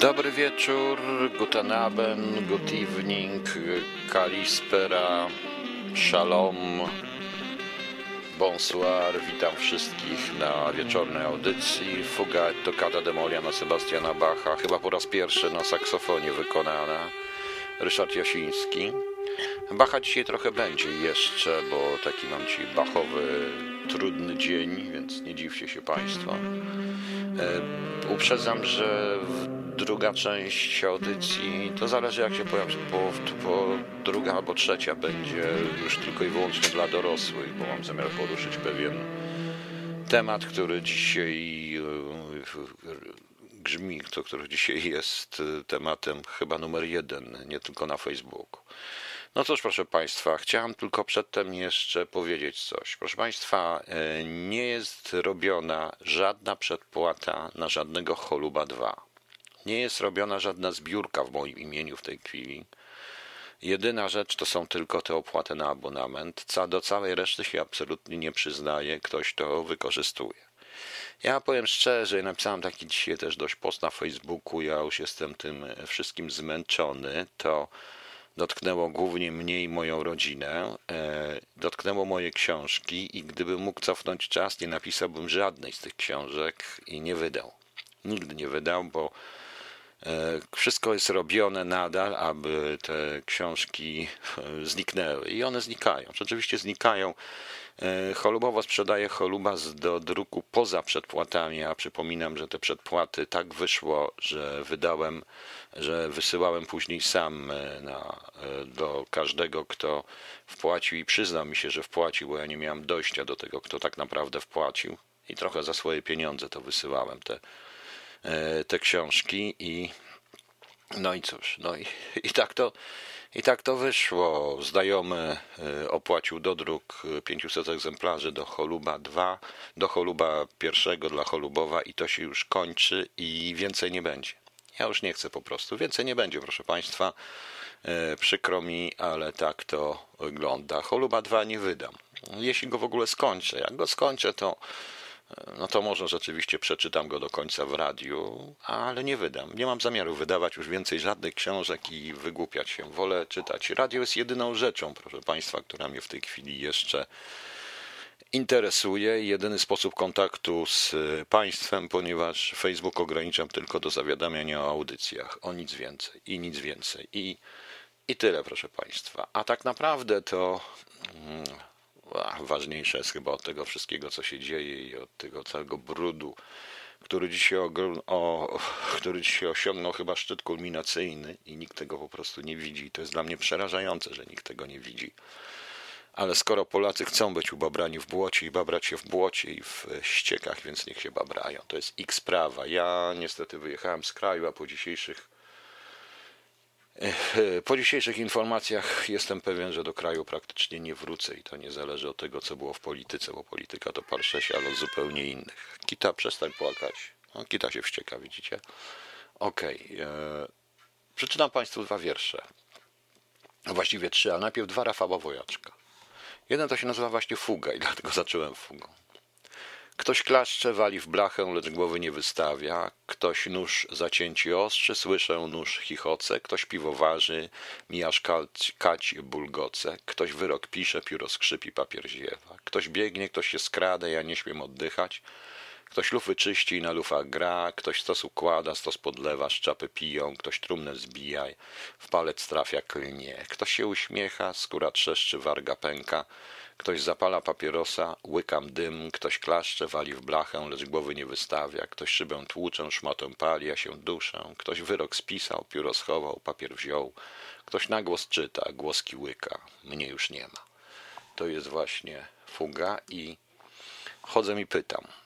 Dobry wieczór, guten Abend, good evening, kalispera, shalom, bonsoir, witam wszystkich na wieczornej audycji. Fuga Toccata de Moriana Sebastiana Bacha, chyba po raz pierwszy na saksofonie wykonana. Ryszard Jasiński. Bacha dzisiaj trochę będzie jeszcze, bo taki mam ci bachowy, trudny dzień, więc nie dziwcie się Państwo. E, uprzedzam, że druga część audycji, to zależy jak się pojawi, bo, bo druga albo trzecia będzie już tylko i wyłącznie dla dorosłych, bo mam zamiar poruszyć pewien temat, który dzisiaj e, grzmi, to który dzisiaj jest tematem chyba numer jeden, nie tylko na Facebooku. No cóż, proszę Państwa, chciałem tylko przedtem jeszcze powiedzieć coś. Proszę Państwa, e, nie jest robiona żadna przedpłata na żadnego Choluba 2. Nie jest robiona żadna zbiórka w moim imieniu w tej chwili. Jedyna rzecz to są tylko te opłaty na abonament. Do całej reszty się absolutnie nie przyznaje, ktoś to wykorzystuje. Ja powiem szczerze, napisałem taki dzisiaj też dość post na Facebooku, ja już jestem tym wszystkim zmęczony, to dotknęło głównie mnie i moją rodzinę, e, dotknęło moje książki i gdybym mógł cofnąć czas, nie napisałbym żadnej z tych książek i nie wydał. Nigdy nie wydał, bo wszystko jest robione nadal, aby te książki e, zniknęły i one znikają. Rzeczywiście znikają. Cholubowo sprzedaje Holubas do druku poza przedpłatami, a przypominam, że te przedpłaty tak wyszło, że wydałem że wysyłałem później sam e, na, e, do każdego, kto wpłacił i przyznał mi się, że wpłacił, bo ja nie miałem dojścia do tego, kto tak naprawdę wpłacił i trochę za swoje pieniądze to wysyłałem te, e, te książki i no i cóż, no i, i tak to i tak to wyszło. Znajomy opłacił dodruk 500 egzemplarzy do Choluba 2, do Choluba pierwszego dla Cholubowa i to się już kończy i więcej nie będzie. Ja już nie chcę po prostu. Więcej nie będzie, proszę Państwa. E, przykro mi, ale tak to wygląda. Choluba 2 nie wydam. Jeśli go w ogóle skończę, jak go skończę, to e, no to może rzeczywiście przeczytam go do końca w radiu, ale nie wydam. Nie mam zamiaru wydawać już więcej żadnych książek i wygłupiać się. Wolę czytać. Radio jest jedyną rzeczą, proszę Państwa, która mnie w tej chwili jeszcze interesuje. Jedyny sposób kontaktu z państwem, ponieważ Facebook ograniczam tylko do zawiadamiania o audycjach, o nic więcej i nic więcej. I, i tyle, proszę państwa. A tak naprawdę to mm, ważniejsze jest chyba od tego wszystkiego, co się dzieje i od tego całego brudu, który dzisiaj, o, który dzisiaj osiągnął chyba szczyt kulminacyjny i nikt tego po prostu nie widzi. To jest dla mnie przerażające, że nikt tego nie widzi. Ale skoro Polacy chcą być ubabrani w błocie i babrać się w błocie i w ściekach, więc niech się babrają. To jest ich sprawa. Ja niestety wyjechałem z kraju, a po dzisiejszych po dzisiejszych informacjach jestem pewien, że do kraju praktycznie nie wrócę i to nie zależy od tego, co było w polityce, bo polityka to parszecie, ale zupełnie innych. Kita, przestań płakać. No, Kita się wścieka, widzicie? Okej. Okay. E, przeczytam Państwu dwa wiersze. Właściwie trzy, a najpierw dwa Rafała Wojaczka. Jeden to się nazywa właśnie fuga i dlatego zacząłem fugą. Ktoś klaszcze, wali w blachę, lecz głowy nie wystawia. Ktoś nóż zacięci ostrzy, słyszę nóż chichoce. Ktoś piwo waży, mijasz kać, kać bulgoce. Ktoś wyrok pisze, pióro skrzypi, papier ziewa. Ktoś biegnie, ktoś się skrada, ja nie śmiem oddychać. Ktoś lufy czyści i na lufach gra, ktoś stos układa, stos podlewa, szczapy piją, ktoś trumnę zbija, w palec trafia klnie. Ktoś się uśmiecha, skóra trzeszczy, warga pęka. Ktoś zapala papierosa, łykam dym, ktoś klaszcze, wali w blachę, lecz głowy nie wystawia. Ktoś szybę tłuczę, szmatą pali, ja się duszę. Ktoś wyrok spisał, pióro schował, papier wziął. Ktoś na głos czyta, głoski łyka. Mnie już nie ma. To jest właśnie fuga i chodzę i pytam –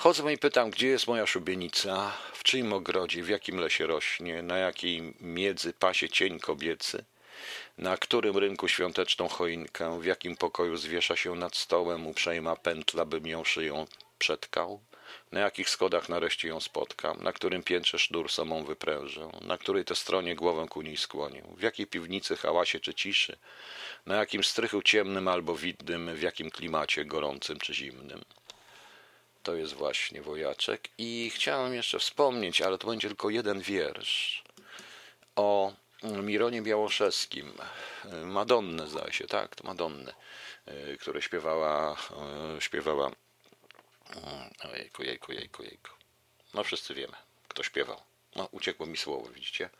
Chodzę i pytam, gdzie jest moja szubienica, w czyim ogrodzie, w jakim lesie rośnie, na jakiej miedzy pasie cień kobiecy, na którym rynku świąteczną choinkę, w jakim pokoju zwiesza się nad stołem uprzejma pętla, bym ją szyją przetkał, na jakich schodach nareszcie ją spotkam, na którym piętrze sznur samą wyprężę, na której te stronie głowę ku niej skłonię, w jakiej piwnicy hałasie czy ciszy, na jakim strychu ciemnym albo widnym, w jakim klimacie gorącym czy zimnym. to jest właśnie wojaczek. I chciałem jeszcze wspomnieć, ale to będzie tylko jeden wiersz o Mironie Białoszewskim. Madonnę zdaje się, tak? To Madonnę, które śpiewała, śpiewała ojejku, jejku, jejku, jejku. No wszyscy wiemy, kto śpiewał. No uciekło mi słowo, widzicie?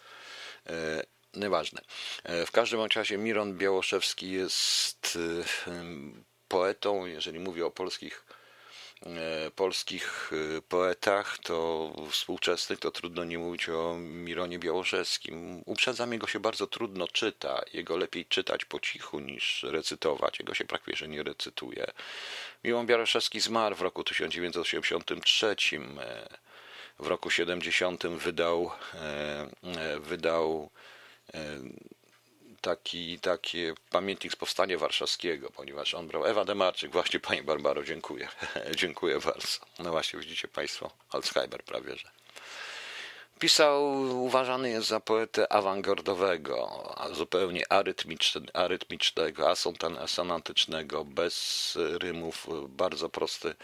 Nieważne. W każdym razie Miron Białoszewski jest poetą, jeżeli mówię o polskich polskich e, poetach, to współczesnych, to trudno nie mówić o Mironie Białoszewskim. Uprzedzam, jego się bardzo trudno czyta. Jego lepiej czytać po cichu niż recytować. Jego się że nie recytuje. Miron Białoszewski zmarł w roku 1983. E, w roku 70 wydał, wydał taki, taki pamiętnik z Powstania Warszawskiego, ponieważ on brał Ewa Demarczyk, właśnie Pani Barbaro, dziękuję, dziękuję bardzo. No właśnie, widzicie Państwo, Alzheimer prawie, że. Pisał, uważany jest za poetę awangardowego, zupełnie arytmicznego, asonantycznego, bez rymów, bardzo prosty,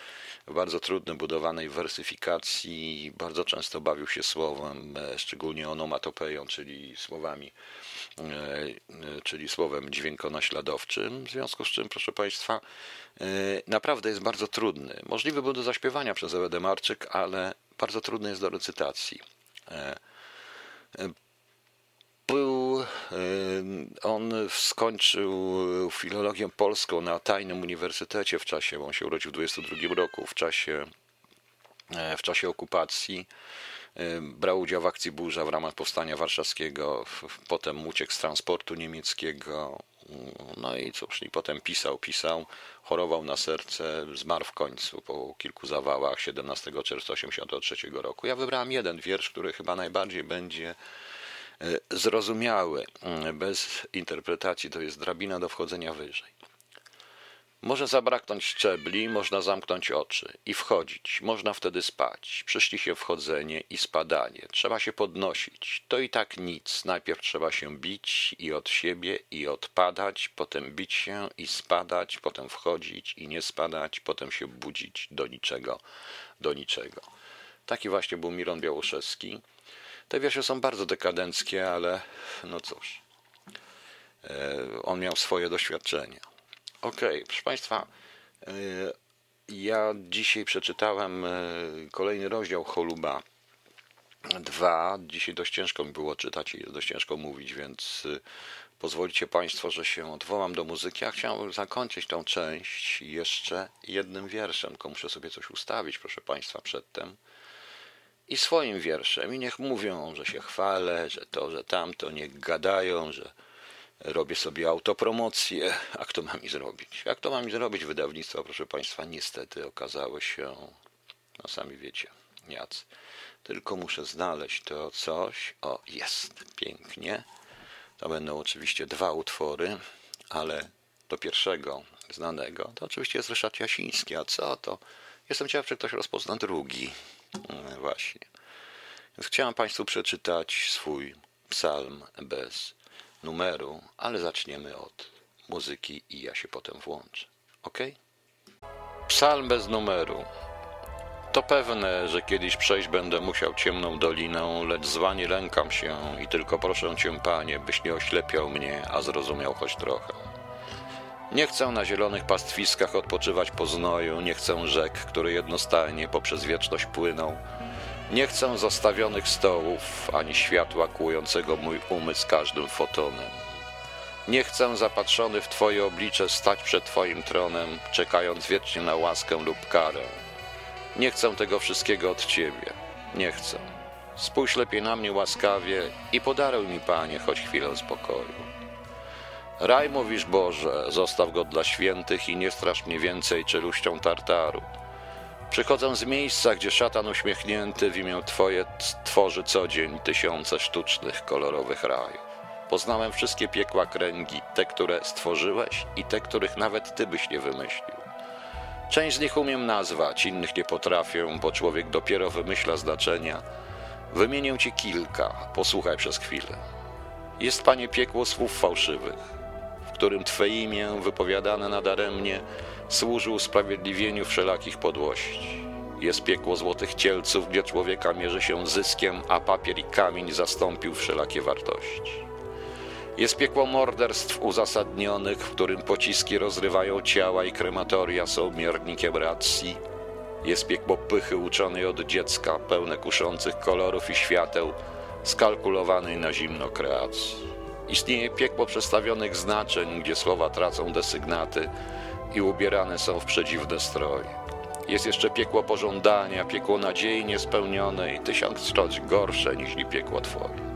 bardzo trudny, budowanej wersyfikacji, bardzo często bawił się słowem, szczególnie onomatopeją, czyli słowami E, czyli słowem dźwiękonaśladowczym, w związku z czym, proszę Państwa, e, naprawdę jest bardzo trudny. Możliwy był do zaśpiewania przez Ewę Demarczyk, ale bardzo trudny jest do recytacji. E, był, on skończył filologię polską na tajnym uniwersytecie w czasie, on się urodził w 22 roku, w czasie, w czasie okupacji Brał udział w akcji Burza w ramach powstania warszawskiego, potem uciekł z transportu niemieckiego. No i cóż, i potem pisał, pisał, chorował na serce, zmarł w końcu po kilku zawałach 17 czerwca 1983 roku. Ja wybrałem jeden wiersz, który chyba najbardziej będzie e, zrozumiały, bez interpretacji, to jest drabina do wchodzenia wyżej. Może zabraknąć szczebli, można zamknąć oczy i wchodzić, można wtedy spać. Przyszli się wchodzenie i spadanie. Trzeba się podnosić. To i tak nic. Najpierw trzeba się bić i od siebie i odpadać, potem bić się i spadać, potem wchodzić i nie spadać, potem się budzić do niczego, do niczego. Taki właśnie był Miron Białoszewski. Te wiersze są bardzo dekadenckie, ale no cóż. E, on miał swoje doświadczenia. Okej, okay, proszę Państwa, e, ja dzisiaj przeczytałem e, kolejny rozdział Choluba 2. Dzisiaj dość ciężko mi było czytać i dość ciężko mówić, więc e, pozwolicie Państwo, że się odwołam do muzyki. Ja chciałem zakończyć tą część jeszcze jednym wierszem, tylko muszę sobie coś ustawić, proszę Państwa, przedtem. I swoim wierszem. I niech mówią, że się chwalę, że to, że tamto, niech gadają, że robię sobie autopromocję. A kto ma mi zrobić? Jak to ma mi zrobić wydawnictwo, proszę Państwa? Niestety okazało się, no sami wiecie, nic. Tylko muszę znaleźć to coś. O, jest, pięknie. To będą oczywiście dwa utwory, ale do pierwszego znanego to oczywiście jest Ryszard Jasiński. A co to? Jestem ciekaw, czy ktoś rozpozna drugi. No, właśnie. Więc chciałem Państwu przeczytać swój psalm bez numeru, ale zaczniemy od muzyki i ja się potem włączę. Ok? Psalm bez numeru. To pewne, że kiedyś przejść będę musiał ciemną doliną, lecz zwanie lękam się i tylko proszę cię, panie, byś nie oślepiał mnie, a zrozumiał choć trochę. Nie chcę na zielonych pastwiskach odpoczywać po znoju, nie chcę rzek, które jednostajnie poprzez wieczność płyną, nie chcę zostawionych stołów, ani światła kłującego mój umysł każdym fotonem. Nie chcę zapatrzony w Twoje oblicze stać przed Twoim tronem, czekając wiecznie na łaskę lub karę. Nie chcę tego wszystkiego od Ciebie. Nie chcę. Spójrz lepiej na mnie łaskawie i podaruj mi, Panie, choć chwilę spokoju. Raj mówisz, Boże, zostaw go dla świętych i nie strasz mnie więcej czeluścią tartaru. Przychodzę z miejsca, gdzie szatan uśmiechnięty w imię Twoje tworzy co dzień tysiące sztucznych, kolorowych rajów. Poznałem wszystkie piekła kręgi, te, które stworzyłeś i te, których nawet Ty byś nie wymyślił. Część z nich umiem nazwać, innych nie potrafię, bo człowiek dopiero wymyśla znaczenia. Wymienię Ci kilka, posłuchaj przez chwilę. Jest, Panie, piekło słów fałszywych, w którym Twe imię, wypowiadane nadaremnie, służył usprawiedliwieniu wszelakich podłości. Jest piekło złotych cielców, gdzie człowieka mierzy się zyskiem, a papier i kamień zastąpił wszelakie wartości. Jest piekło morderstw uzasadnionych, w którym pociski rozrywają ciała i krematoria są miernikiem racji. Jest piekło pychy uczonej od dziecka, pełne kuszących kolorów i świateł, skalkulowanej na zimno kreacji. Istnieje piekło przestawionych znaczeń, gdzie słowa tracą desygnaty i ubierane są w przedziwne stroje. Jest jeszcze piekło pożądania, piekło nadziei niespełnionej, tysiącroć gorsze niż piekło Twoje.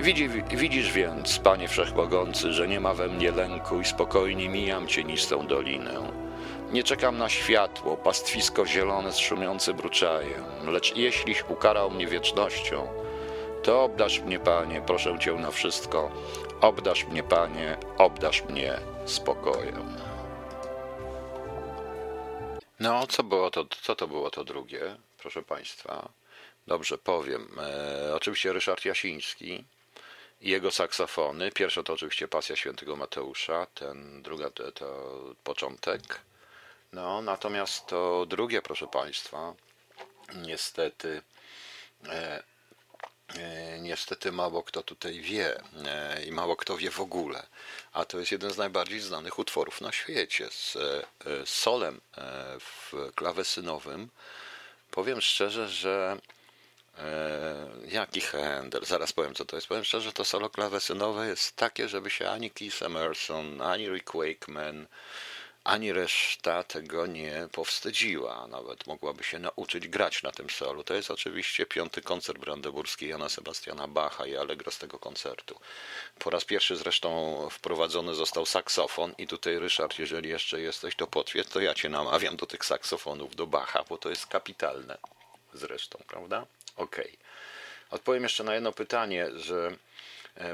Widzi, widzisz więc, Panie Wszechmogący, że nie ma we mnie lęku i spokojnie mijam cienistą dolinę. Nie czekam na światło, pastwisko zielone z szumiącym bruczajem, lecz jeśliś ukarał mnie wiecznością, to obdasz mnie, Panie, proszę Cię na wszystko, obdasz mnie, Panie, obdasz mnie spokojem. No, co było to, co to było to drugie, proszę Państwa? Dobrze, powiem. E, oczywiście Ryszard Jasiński, i jego saksofony. Pierwsza to oczywiście Pasja Świętego Mateusza, ten druga to, to początek. No, natomiast to drugie, proszę Państwa, niestety, e, niestety mało kto tutaj wie e, i mało kto wie w ogóle. A to jest jeden z najbardziej znanych utworów na świecie z, e, solem e, w klawesynowym. Powiem szczerze, że E, jaki Handel? Zaraz powiem, co to jest. Powiem szczerze, to solo klawesynowe jest takie, żeby się ani Keith Emerson, ani Rick Wakeman, ani reszta tego nie powstydziła. Nawet mogłaby się nauczyć grać na tym solu. To jest oczywiście piąty koncert brandeburski Jana Sebastiana Bacha i Allegro z tego koncertu. Po raz pierwszy zresztą wprowadzony został saksofon i tutaj Ryszard, jeżeli jeszcze jesteś, to potwierdź, to ja cię namawiam do tych saksofonów, do Bacha, bo to jest kapitalne zresztą, prawda? Okej. Okay. Odpowiem jeszcze na jedno pytanie, że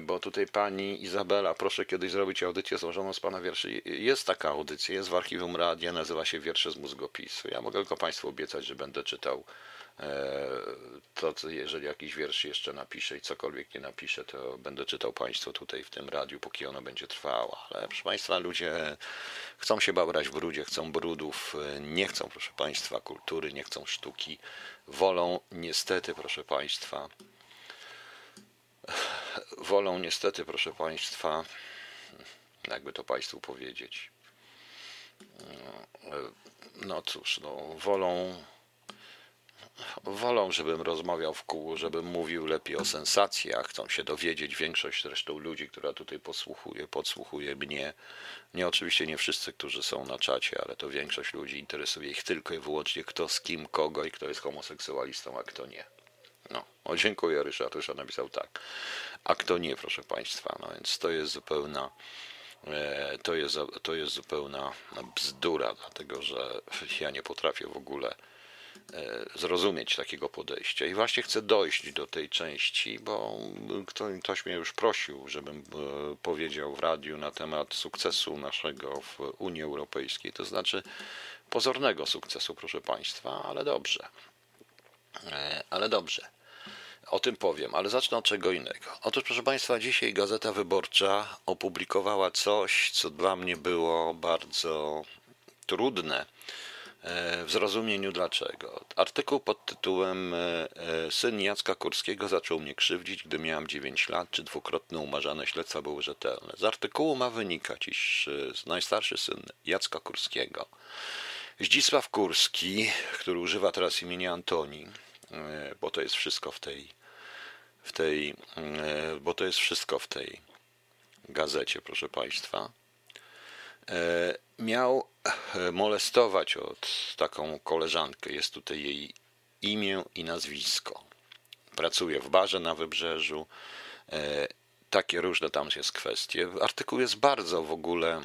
bo tutaj pani Izabela, proszę kiedyś zrobić audycję złożoną z pana wierszy. Jest taka audycja, jest w archiwum radia, nazywa się Wiersze z mózgopisu. Ja mogę tylko państwu obiecać, że będę czytał e, to, jeżeli jakiś wiersz jeszcze napiszę i cokolwiek nie napiszę, to będę czytał państwu tutaj w tym radiu, póki ono będzie trwało. Ale proszę państwa, ludzie chcą się babrać w brudzie, chcą brudów, e, nie chcą, proszę państwa, kultury, nie chcą sztuki wolą niestety, proszę Państwa, wolą niestety, proszę Państwa, jakby to Państwu powiedzieć, no cóż, no, wolą, wolą, żebym rozmawiał w kół, żebym mówił lepiej o sensacjach, chcą się dowiedzieć, większość zresztą ludzi, która tutaj posłuchuje, podsłuchuje mnie, nie oczywiście nie wszyscy, którzy są na czacie, ale to większość ludzi interesuje ich tylko i wyłącznie kto z kim, kogo i kto jest homoseksualistą, a kto nie. No, o dziękuję Ryszard, Ryszard napisał tak. A kto nie, proszę Państwa, no więc to jest zupełna e, to jest, to jest zupełna bzdura, dlatego że ja nie potrafię w ogóle E, zrozumieć takiego podejścia. I właśnie chcę dojść do tej części, bo ktoś mnie już prosił, żebym e, powiedział w radiu na temat sukcesu naszego w Unii Europejskiej, to znaczy pozornego sukcesu, proszę Państwa, ale dobrze. E, ale dobrze. O tym powiem, ale zacznę od czego innego. Otóż, proszę Państwa, dzisiaj Gazeta Wyborcza opublikowała coś, co dla mnie było bardzo trudne w zrozumieniu dlaczego. Artykuł pod tytułem e, e, Syn Jacka Kurskiego zaczął mnie krzywdzić, gdy miałem 9 lat, czy dwukrotne umarzane śledztwa były rzetelne. Z artykułu ma wynikać, iż e, najstarszy syn Jacka Kurskiego, Zdzisław Kurski, który używa teraz imienia Antoni, bo to jest wszystko w tej, w tej bo to jest wszystko w tej gazecie, proszę Państwa, miał e, molestować od taką koleżankę. Jest tutaj jej imię i nazwisko. Pracuje w barze na wybrzeżu. E, takie różne tam jest kwestie. Artykuł jest bardzo w ogóle,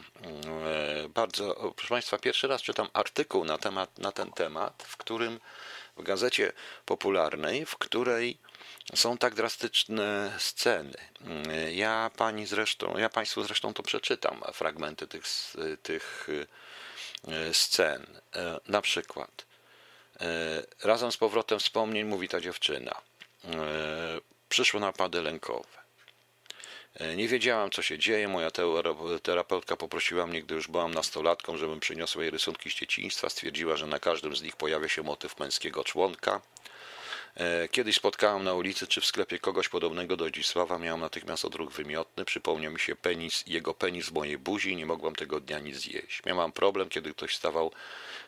e, bardzo, proszę Państwa, pierwszy raz czytam artykuł na, temat, na ten temat, w którym w gazecie popularnej, w której są tak drastyczne sceny. Ja pani zresztą, ja Państwu zresztą to przeczytam, fragmenty tych, tych e, scen. E, na przykład e, razem z powrotem wspomnień mówi ta dziewczyna. Przyszły napady lękowe. E, Nie wiedziałam, co się dzieje. Moja tera- terapeutka poprosiła mnie, gdy już byłam nastolatką, żebym przyniosła jej rysunki z dzieciństwa. Stwierdziła, że na każdym z nich pojawia się motyw męskiego członka. E, Kiedyś spotkałam na ulicy czy w sklepie kogoś podobnego do Zdzisława. Miałam natychmiast odruch wymiotny. Przypomniał mi się penis, jego penis w mojej buzi i nie mogłam tego dnia nic zjeść. Miałam problem, kiedy ktoś stawał,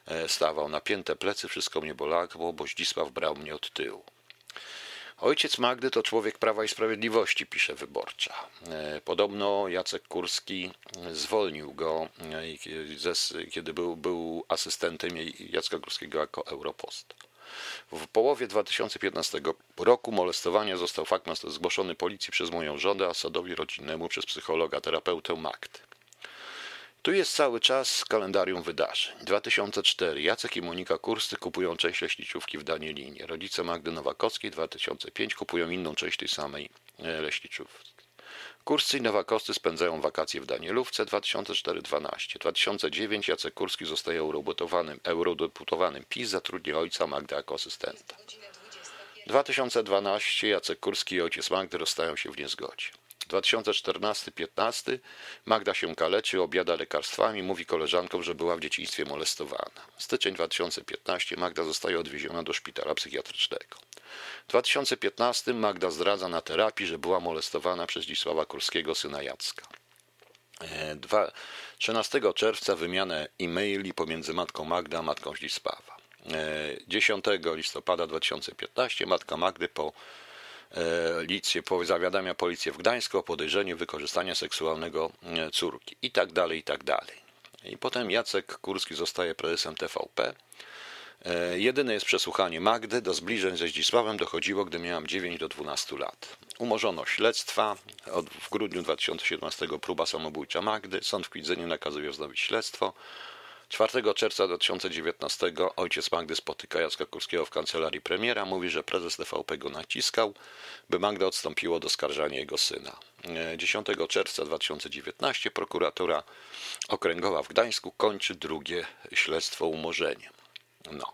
e, stawał. Napięte plecy, wszystko mnie bolało, bo Zdzisław brał mnie od tyłu. Ojciec Magdy to człowiek Prawa i Sprawiedliwości, pisze Wyborcza. E, Podobno Jacek Kurski zwolnił go, e, kiedy był, był asystentem Jacka Kurskiego jako europost. W połowie 2015 roku molestowania został fakt zgłoszony policji przez moją żonę, a sadowi rodzinnemu przez psychologa, terapeutę Magdy. Tu jest cały czas kalendarium wydarzeń. 2004. Jacek i Monika Kurscy kupują część leśniczówki w Danielinie. Rodzice Magdy Nowakowskiej 2005 kupują inną część tej samej e, leśniczówki. Kurscy i Nowakowscy spędzają wakacje w Danielówce 2004-12. 2009 Jacek Kurski zostaje eurodeputowanym, eurodeputowanym PiS, zatrudnia ojca Magdy jako asystenta. 2012 Jacek Kurski i ojciec Magdy rozstają się w niezgodzie. 2014-15 Magda się kaleczy, objada lekarstwami, mówi koleżankom, że była w dzieciństwie molestowana. Styczeń 2015 Magda zostaje odwieziona do szpitala psychiatrycznego. W 2015 Magda zdradza na terapii, że była molestowana przez Zdzisława Kurskiego, syna Jacka. E, dwa- 13 czerwca wymianę e-maili pomiędzy matką Magda a matką Zdzisława. E, 10 listopada 2015 matka Magdy po e, licję, po zawiadamia policję w Gdańsku o podejrzeniu wykorzystania seksualnego e, córki i tak dalej, i tak dalej. I potem Jacek Kurski zostaje prezesem TVP. E, Jedyne jest przesłuchanie Magdy. Do zbliżeń ze Zdzisławem dochodziło, gdy miałam 9 do 12 lat. Umorzono śledztwa. Od, w grudniu 2017 próba samobójcza Magdy. Sąd w Kwidzeniu nakazuje wznowić śledztwo. 4 czerwca 2019 ojciec Magdy spotyka Jacka Kurskiego w kancelarii premiera. Mówi, że prezes TVP go naciskał, by Magda odstąpiła od oskarżania jego syna. E, 10 czerwca 2019 prokuratura okręgowa w Gdańsku kończy drugie śledztwo umorzeniem. No.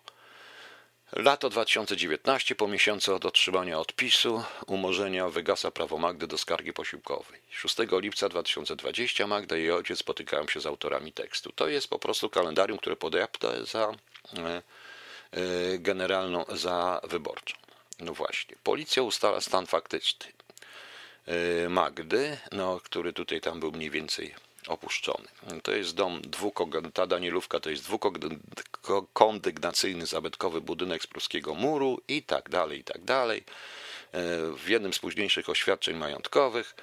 Lato 2019, po miesiącu od otrzymania odpisu, umorzenia wygasa prawo Magdy do skargi posiłkowej. 6 lipca 2020 Magda i jej ojciec spotykają się z autorami tekstu. To jest po prostu kalendarium, które podaję za e, e, generalną, za wyborczą. No właśnie. Policja ustala stan faktyczny e, Magdy, no, który tutaj tam był mniej więcej opuszczony. To jest dom dwukog... ta Danielówka to jest dwukondygnacyjny zabytkowy budynek z pruskiego muru i tak dalej, i tak dalej. E, W jednym z późniejszych oświadczeń majątkowych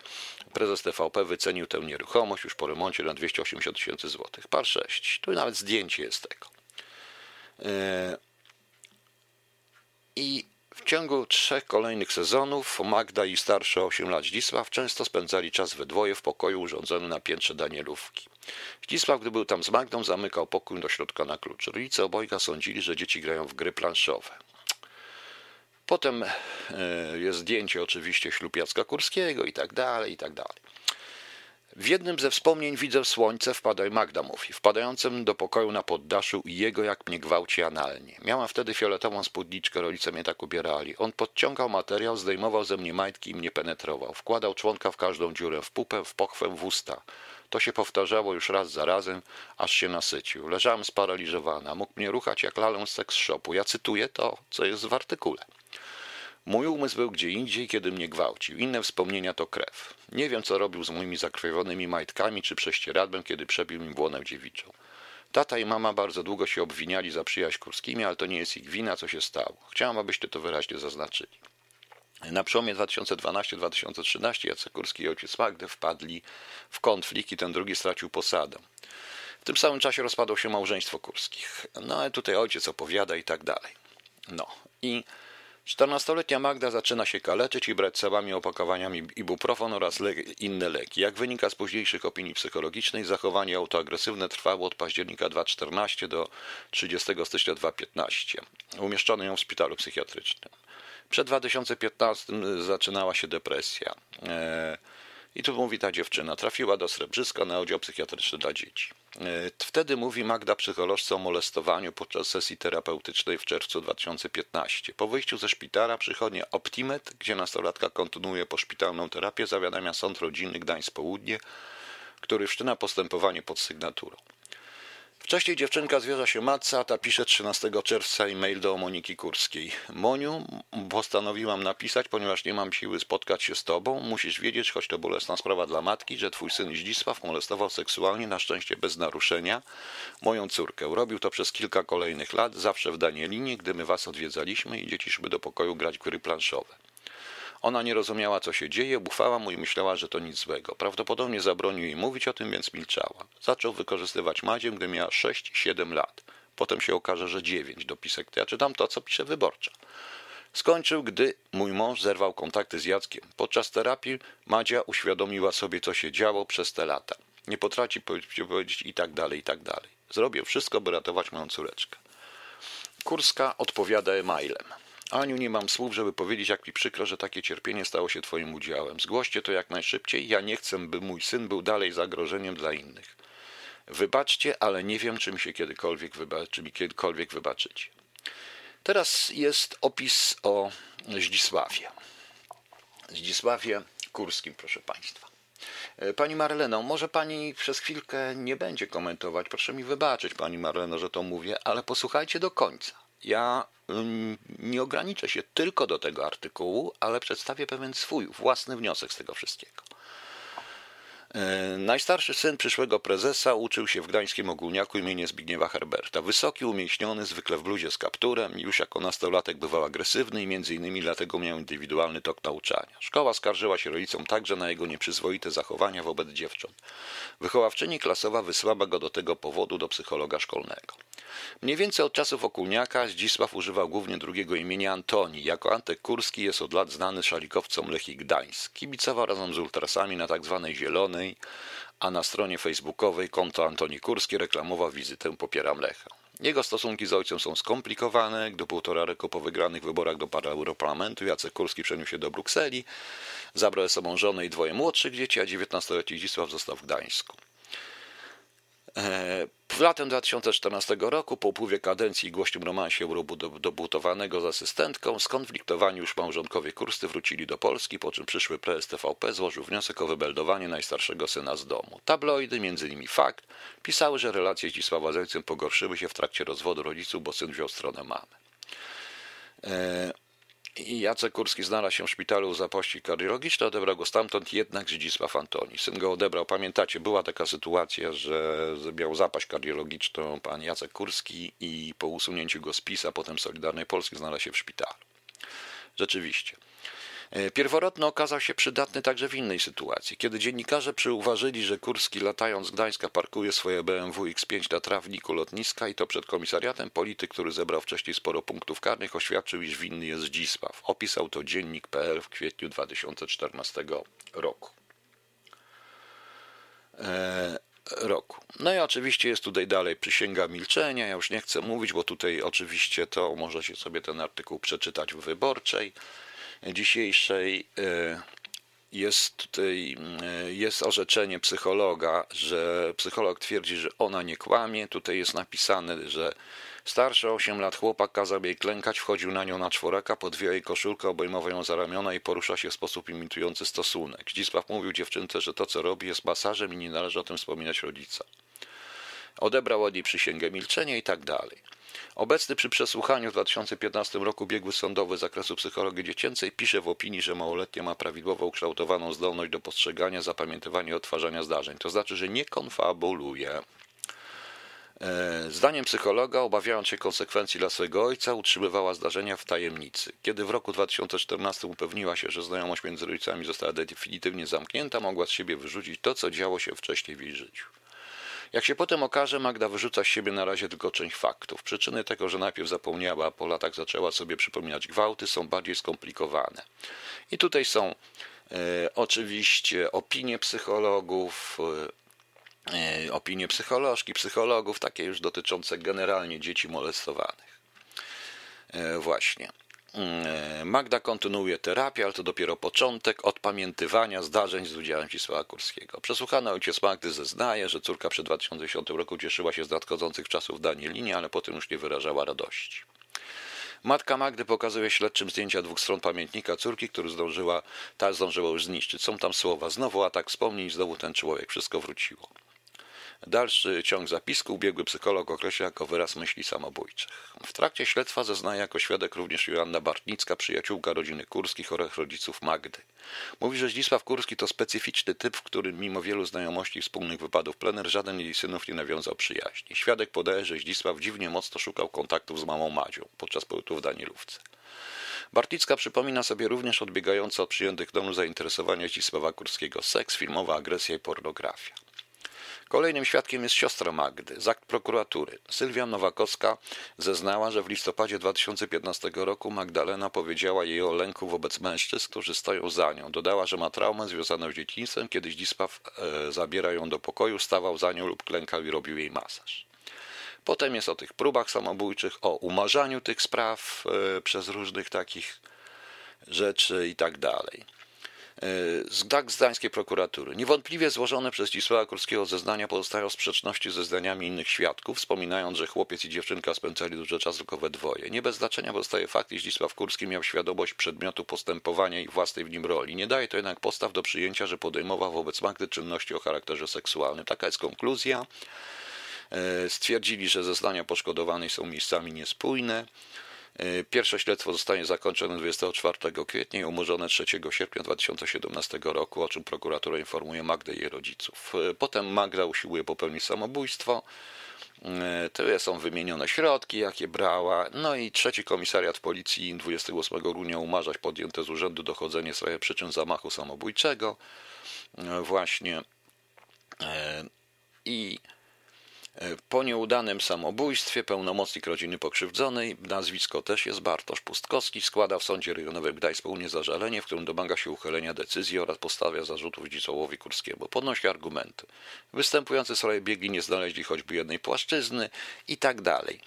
prezes TVP wycenił tę nieruchomość już po remoncie na 280 tysięcy złotych. Par 6. Tu nawet zdjęcie jest tego. E, I w ciągu trzech kolejnych sezonów Magda i starszy o 8 lat Zdzisław często spędzali czas we dwoje w pokoju urządzonym na piętrze Danielówki. Zdzisław, gdy był tam z Magdą, zamykał pokój do środka na klucz. Rodzice obojga sądzili, że dzieci grają w gry planszowe. Potem e, jest zdjęcie oczywiście ślub Jacka Kurskiego i tak dalej, i tak dalej. W jednym ze wspomnień widzę słońce, wpadaj Magda mówi, wpadającym do pokoju na poddaszu i jego jak mnie gwałci analnie. Miałam wtedy fioletową spódniczkę, rodzice mnie tak ubierali. On podciągał materiał, zdejmował ze mnie majtki i mnie penetrował. Wkładał członka w każdą dziurę, w pupę, w pochwę, w usta. To się powtarzało już raz za razem, aż się nasycił. Leżałam sparaliżowana. Mógł mnie ruchać jak lalę z seks shopu. Ja cytuję to, co jest w artykule. Mój umysł był gdzie indziej, kiedy mnie gwałcił. Inne wspomnienia to krew. Nie wiem, co robił z moimi zakrwawionymi majtkami czy prześcieradłem, kiedy przebił mi błonę dziewiczą. Tata i mama bardzo długo się obwiniali za przyjaźń Kurskimi, ale to nie jest ich wina, co się stało. Chciałam, abyście to wyraźnie zaznaczyli. Na przełomie 2012-2013 Jacek Kurski i ojciec Magdy wpadli w konflikt i ten drugi stracił posadę. W tym samym czasie rozpadło się małżeństwo Kurskich. No ale tutaj ojciec opowiada i tak dalej. No i 14-letnia Magda zaczyna się kaleczyć i brać całami opakowaniami ibuprofon oraz le inne leki. Jak wynika z późniejszych opinii psychologicznych, zachowanie autoagresywne trwało od października 2014 do 30 stycznia 2015. Umieszczono ją w szpitalu psychiatrycznym. Przed 2015 zaczynała się depresja. Eee, I tu mówi ta dziewczyna, trafiła do Srebrzyska na oddział psychiatryczny dla dzieci. Wtedy mówi Magda psycholożce o molestowaniu podczas sesji terapeutycznej w czerwcu 2015. Po wyjściu ze szpitala przychodnia Optimet, gdzie nastolatka kontynuuje poszpitalną terapię, zawiadamia Sąd Rodzinny Gdańsk Południe, który wszczyna postępowanie pod sygnaturą. Wcześniej dziewczynka zwierza się matce, a ta pisze 13 czerwca e-mail do Moniki Kurskiej. Moniu, postanowiłam napisać, ponieważ nie mam siły spotkać się z tobą. Musisz wiedzieć, choć to bolesna sprawa dla matki, że twój syn Zdzisław molestował seksualnie, na szczęście bez naruszenia, moją córkę. Robił to przez kilka kolejnych lat, zawsze w Danielinie, gdy my was odwiedzaliśmy i dzieci szły do pokoju grać gry planszowe. Ona nie rozumiała, co się dzieje, bufała mu i myślała, że to nic złego. Prawdopodobnie zabronił jej mówić o tym, więc milczała. Zaczął wykorzystywać Madzię, gdy miała 6-7 lat. Potem się okaże, że 9 dopisek. Ja czytam to, co pisze wyborcza. Skończył, gdy mój mąż zerwał kontakty z Jackiem. Podczas terapii Madzia uświadomiła sobie, co się działo przez te lata. Nie potrafi powiedzieć i tak dalej, i tak dalej. Zrobię wszystko, by ratować moją córeczkę. Kurska odpowiada e-mailem. Aniu, nie mam słów, żeby powiedzieć, jak mi przykro, że takie cierpienie stało się Twoim udziałem. Zgłoście to jak najszybciej. Ja nie chcę, by mój syn był dalej zagrożeniem dla innych. Wybaczcie, ale nie wiem, czy mi się kiedykolwiek, wyba- czy mi kiedykolwiek wybaczycie. Teraz jest opis o Zdzisławie. Zdzisławie Kurskim, proszę Państwa. E, pani Marleno, może Pani przez chwilkę nie będzie komentować. Proszę mi wybaczyć, Pani Marleno, że to mówię, ale posłuchajcie do końca. Ja nie ograniczę się tylko do tego artykułu, ale przedstawię pewien swój własny wniosek z tego wszystkiego. E, najstarszy syn przyszłego prezesa uczył się w gdańskim ogólniaku imienia Zbigniewa Herberta. Wysoki, umieśniony, zwykle w bluzie z kapturem, już jako nastolatek bywał agresywny i między innymi dlatego miał indywidualny tok nauczania. Szkoła skarżyła się rodzicom także na jego nieprzyzwoite zachowania wobec dziewcząt. Wychowawczyni klasowa wysłała go do tego powodu do psychologa szkolnego. Mniej więcej od czasów Okulniaka Zdzisław używał głównie drugiego imienia Antoni. Jako Antek Kurski jest od lat znany szalikowcom Lechii Gdańsk. Kibicował razem z ultrasami na tzw. Tak A na stronie facebookowej konto Antoni Kurski reklamował wizytę Popieram Lecha. Jego stosunki z ojcem są skomplikowane. Gdy półtora roku po wygranych wyborach do Europarlamentu Jacek Kurski przeniósł się do Brukseli, zabrał ze sobą żonę i dwoje młodszych dzieci, a 19-letni Zdzisław został w Gdańsku. E, w latem 2014 roku, po upływie kadencji i głośnym romansie dobutowanego z asystentką, skonfliktowani już małżonkowie Kursty wrócili do Polski, po czym przyszły prezes TVP złożył wniosek o wybeldowanie najstarszego syna z domu. Tabloidy, m.in. Fakt, pisały, że relacje Zdzisława z ojcem pogorszyły się w trakcie rozwodu rodziców, bo syn wziął stronę mamy. I Jacek Kurski znalazł się w szpitalu u zapości kardiologicznej, odebrał go stamtąd jednak Zdzisław Antoni. Syn go odebrał. Pamiętacie, była taka sytuacja, że miał zapaść kardiologiczną pan Jacek Kurski i po usunięciu go z PiS, a potem Solidarnej Polski znalazł się w szpitalu. Rzeczywiście. E, pierworodny okazał się przydatny także w innej sytuacji. Kiedy dziennikarze przyuważyli, że Kurski latając z Gdańska parkuje swoje BMW X5 na trawniku lotniska i to przed komisariatem, polityk, który zebrał wcześniej sporo punktów karnych, oświadczył, iż winny jest Zdzisław. Opisał to dziennik.pl w kwietniu 2014 roku. Eee, roku. No i oczywiście jest tutaj dalej przysięga milczenia. Ja już nie chcę mówić, bo tutaj oczywiście to możecie sobie ten artykuł przeczytać w wyborczej dzisiejszej e, jest tutaj e, jest orzeczenie psychologa, że psycholog twierdzi, że ona nie kłamie. Tutaj jest napisane, że starszy 8 lat chłopak kazał jej klękać, wchodził na nią na czworaka, podwijał jej koszulkę, obejmował ją za ramiona i porusza się w sposób imitujący stosunek. Zdzisław mówił dziewczynce, że to co robi jest masażem i nie należy o tym wspominać rodzica. Odebrał od niej przysięgę milczenia i tak dalej. Obecny przy przesłuchaniu w 2015 roku biegły sądowy z zakresu psychologii dziecięcej pisze w opinii, że małoletnia ma prawidłowo ukształtowaną zdolność do postrzegania, zapamiętywania i odtwarzania zdarzeń. To znaczy, że nie konfabuluje. E, zdaniem psychologa, obawiając się konsekwencji dla swego ojca, utrzymywała zdarzenia w tajemnicy. Kiedy w roku 2014 upewniła się, że znajomość między rodzicami została definitywnie zamknięta, mogła z siebie wyrzucić to, co działo się wcześniej w jej życiu. Jak się potem okaże, Magda wyrzuca z siebie na razie tylko część faktów. Przyczyny tego, że najpierw zapomniała, a po latach zaczęła sobie przypominać gwałty, są bardziej skomplikowane. I tutaj są e, oczywiście opinie psychologów, e, e opinie psycholożki, psychologów, takie już dotyczące generalnie dzieci molestowanych. Właśnie. Mm, Magda kontynuuje terapię, ale to dopiero początek odpamiętywania zdarzeń z udziałem Zdzisława Kurskiego. Przesłuchany ojciec Magdy zeznaje, że córka przed 2010 roku cieszyła się z nadchodzących czasów Danielinie, ale potem już nie wyrażała radości. Matka Magdy pokazuje śledczym zdjęcia dwóch stron pamiętnika córki, który zdążyła, ta zdążyła już zniszczyć. Są tam słowa. Znowu atak wspomnień, znowu ten człowiek. Wszystko wróciło. Dalszy ciąg zapisku ubiegły psycholog określa jako wyraz myśli samobójczych. W trakcie śledztwa zeznaje jako świadek również Joanna Bartnicka, przyjaciółka rodziny Kurskich oraz rodziców Magdy. Mówi, że Zdzisław Kurski to specyficzny typ, w którym mimo wielu znajomości i wspólnych wypadów plener żaden jej synów nie nawiązał przyjaźni. Świadek podaje, że Zdzisław dziwnie mocno szukał kontaktów z mamą Madzią podczas pobytu w Danielówce. Barticka przypomina sobie również odbiegające od przyjętych domu zainteresowania Zdzisława Kurskiego seks, filmowa agresja i pornografia. Kolejnym świadkiem jest siostra Magdy z akt prokuratury. Sylwia Nowakowska zeznała, że w listopadzie 2015 roku Magdalena powiedziała jej o lęku wobec mężczyzn, którzy stoją za nią. Dodała, że ma traumę związaną z dzieciństwem, kiedy Zdzisław e, zabiera ją do pokoju, stawał za nią lub klękał i robił jej masaż. Potem jest o tych próbach samobójczych, o umarzaniu tych spraw e, przez różnych takich rzeczy i tak dalej. Z tak Gdańskiej prokuratury. Niewątpliwie złożone przez Cisława Kurskiego zeznania pozostają w sprzeczności ze zdaniami innych świadków, wspominając, że chłopiec i dziewczynka spędzali dużo czasu tylko we dwoje. Nie bez znaczenia pozostaje fakt, iż Zdzisław Kurski miał świadomość przedmiotu postępowania i własnej w nim roli. Nie daje to jednak postaw do przyjęcia, że podejmował wobec Magdy czynności o charakterze seksualnym. Taka jest konkluzja. E, stwierdzili, że zeznania poszkodowanej są miejscami niespójne. E, pierwsze śledztwo zostanie zakończone 24 kwietnia i umorzone 3 sierpnia 2017 roku, o czym prokuratura informuje Magdę i jej rodziców. E, potem Magda usiłuje popełnić samobójstwo. E, to są wymienione środki, jakie brała. No i trzeci komisariat policji 28 grudnia umarzać podjęte z urzędu dochodzenie swoje przyczyn zamachu samobójczego. Właśnie. I po nieudanym samobójstwie pełnomocnik rodziny pokrzywdzonej, nazwisko też jest Bartosz Pustkowski, składa w Sądzie Rejonowym Gdańsk pełnie zażalenie, w którym domaga się uchylenia decyzji oraz postawia zarzutów Dzisławowi Kurskiemu. Podnosi argumenty. Występujący sprawie biegli nie znaleźli choćby jednej płaszczyzny i tak dalej.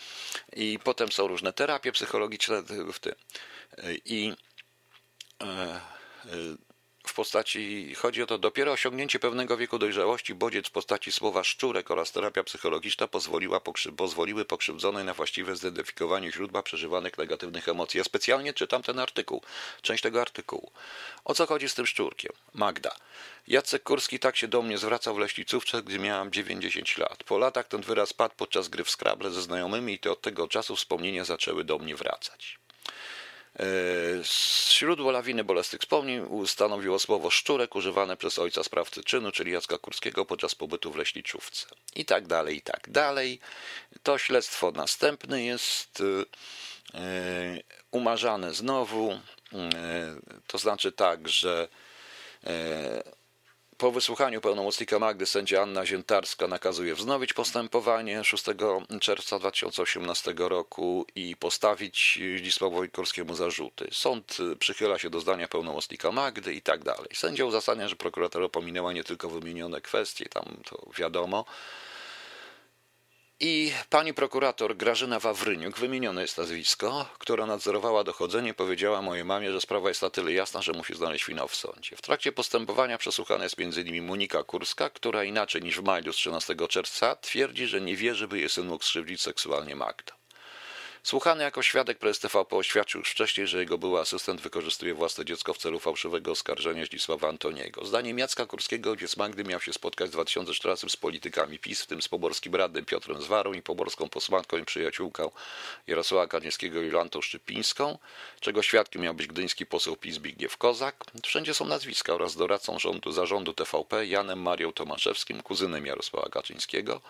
I potem są różne terapie psychologiczne w tym. I e, e, w postaci, chodzi o to, dopiero osiągnięcie pewnego wieku dojrzałości, bodziec w postaci słowa szczurek oraz terapia psychologiczna pozwoliła, pokrzy, pozwoliły pokrzywdzonej na właściwe zidentyfikowanie źródła przeżywanych negatywnych emocji. Ja specjalnie czytam ten artykuł, część tego artykułu. O co chodzi z tym szczurkiem? Magda. Jacek Kurski tak się do mnie zwracał w leśnicówce, gdy miałam 90 lat. Po latach ten wyraz padł podczas gry w Scrabble ze znajomymi i to od tego czasu wspomnienia zaczęły do mnie wracać. Źródło lawiny bolesnych wspomnień stanowiło słowo szczurek używane przez ojca sprawcy czynu, czyli Jacka Kurskiego podczas pobytu w leśniczówce. I tak dalej, i tak dalej. To śledztwo następne jest e, umarzane znowu, e, to znaczy tak, że e, po wysłuchaniu pełnomocnika Magdy sędzia Anna Ziętarska nakazuje wznowić postępowanie 6 czerwca 2018 roku i postawić Zdzisławowi Korskiemu zarzuty. Sąd przychyla się do zdania pełnomocnika Magdy i tak dalej. Sędzia uzasadnia, że prokuratura pominęła nie tylko wymienione kwestie, tam to wiadomo, i pani prokurator Grażyna Wawryniuk, wymienione jest nazwisko, która nadzorowała dochodzenie, powiedziała mojej mamie, że sprawa jest na tyle jasna, że musi znaleźć finał w sądzie. W trakcie postępowania przesłuchana jest m.in. Monika Kurska, która inaczej niż w maju z 13 czerwca twierdzi, że nie wierzy, by jej syn mógł skrzywdzić seksualnie Magda. Słuchany jako świadek prezes TVP oświadczył już wcześniej, że jego były asystent wykorzystuje własne dziecko w celu fałszywego oskarżenia Zdzisława Antoniego. Zdaniem Jacka Kurskiego ojciec Magdy miał się spotkać w 2014 z politykami PiS, w tym z pomorskim radnym Piotrem Zwarą i pomorską posłanką i przyjaciółką Jarosława Karnieckiego Jolantą Szczypińską, czego świadkiem miał być gdyński poseł PiS Zbigniew Kozak. Wszędzie są nazwiska oraz doradcą rządu, zarządu TVP Janem Marią Tomaszewskim, kuzynem Jarosława Kaczyńskiego.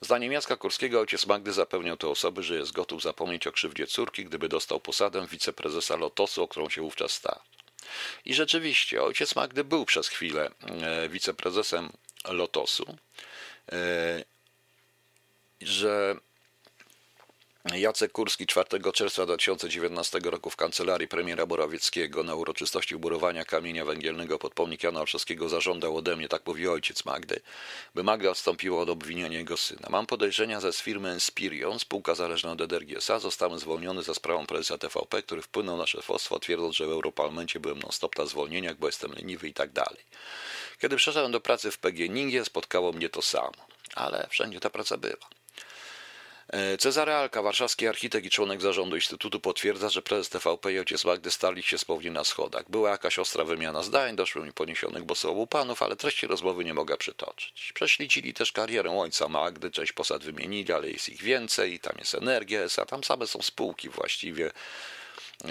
Zdaniem Jacka Kurskiego ojciec Magdy zapewniał te osoby, że jest gotów zapomnieć o krzywdzie córki, gdyby dostał posadę wiceprezesa Lotosu, o którą się wówczas stał. I rzeczywiście, ojciec Magdy był przez chwilę e, wiceprezesem Lotosu, e, że Jacek Kurski 4 czerwca 2019 roku w kancelarii premiera Morawieckiego na uroczystości uburowania kamienia węgielnego pod pomnik Jana Olszewskiego zażądał ode mnie, tak mówi ojciec Magdy, by Magda odstąpiła od obwiniania jego syna. Mam podejrzenia, że z firmy Inspirion, spółka zależna od EDRGSA, zostałem zwolniony za sprawą prezesa TVP, który wpłynął na szefostwo, twierdząc, że w Europarlamencie byłem non-stop na zwolnieniach, bo jestem leniwy i tak dalej. Kiedy przeszedłem do pracy w PGNiG, spotkało mnie to samo, ale wszędzie ta praca była. E, Cezary Alka, warszawski architekt i członek zarządu Instytutu potwierdza, że prezes TVP i ojciec Magdy starli się spowni na schodach. Była jakaś ostra wymiana zdań, doszło mi poniesionych bosołu panów, ale treści rozmowy nie mogę przytoczyć. Prześlicili też karierę ojca Magdy, część posad wymienili, ale jest ich więcej, tam jest Energia a tam same są spółki właściwie.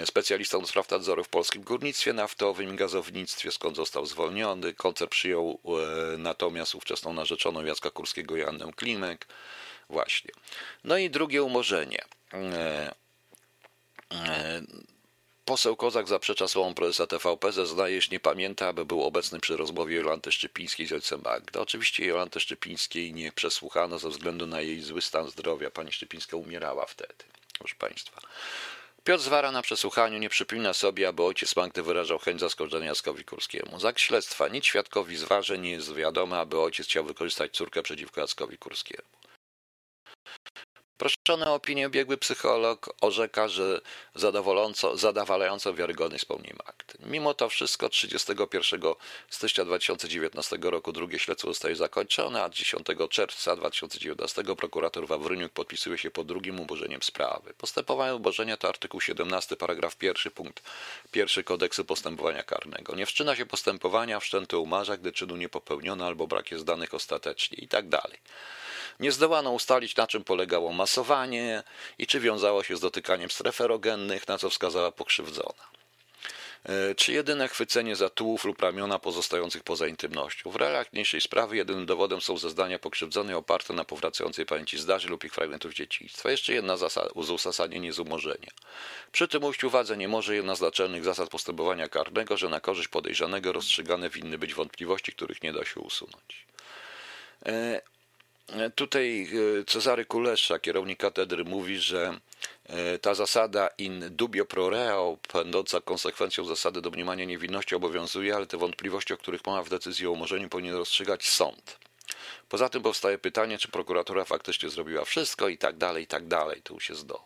Specjalistą do spraw nadzoru w polskim górnictwie naftowym i gazownictwie, skąd został zwolniony. Koncert przyjął e, natomiast ówczesną narzeczoną Jacka Kurskiego Jannę Klimek. Właśnie. No i drugie umorzenie. E, e, poseł Kozak zaprzecza słowom prezesa TVP, zeznaje, że nie pamięta, aby był obecny przy rozmowie Jolanty Szczypińskiej z ojcem Magda. Oczywiście Jolanty Szczypińskiej nie przesłuchano ze względu na jej zły stan zdrowia. Pani Szczypińska umierała wtedy, proszę Państwa. Piotr Zwara na przesłuchaniu nie przypomina sobie, aby ojciec Magdy wyrażał chęć zaskoczenia Jackowi Kurskiemu. Z akt śledztwa nic świadkowi Zwarze nie jest wiadome, aby ojciec chciał wykorzystać córkę przeciwko Jackowi Kurskiemu. Proszony o opinię biegły psycholog orzeka, że zadowalająco wiarygodny wspomnień akt. Mimo to wszystko 31 stycznia 2019 roku drugie śledztwo zostaje zakończone, a 10 czerwca 2019 prokurator Wawryniuk podpisuje się pod drugim umorzeniem sprawy. Postępowanie umorzenia to artykuł 17 paragraf 1 punkt 1 kodeksu postępowania karnego. Nie wszczyna się postępowania, wszczęty umarza, gdy czynu nie popełniono albo brak jest danych ostatecznie i tak dalej. Nie zdołano ustalić, na czym polegało masowanie i czy wiązało się z dotykaniem stref erogennych, na co wskazała pokrzywdzona. E, czy jedyne chwycenie za tułów lub ramiona pozostających poza intymnością. W realiach niniejszej sprawy jedynym dowodem są zeznania pokrzywdzonej oparte na powracającej pamięci zdarzeń lub ich fragmentów dzieciństwa. Jeszcze jedna zasada, z uzasadnienie z umorzenia. Przy tym ujść uwadze nie może jedna z naczelnych zasad postępowania karnego, że na korzyść podejrzanego rozstrzygane winny być wątpliwości, których nie da się usunąć. E, Tutaj e, Cezary Kulesza, kierownik katedry, mówi, że e, ta zasada in dubio pro reo, będąca konsekwencją zasady domniemania niewinności, obowiązuje, ale te wątpliwości, o których mowa w decyzji o umorzeniu, powinien rozstrzygać sąd. Poza tym powstaje pytanie, czy prokuratura faktycznie zrobiła wszystko i tak dalej, i tak dalej. Tu już jest do.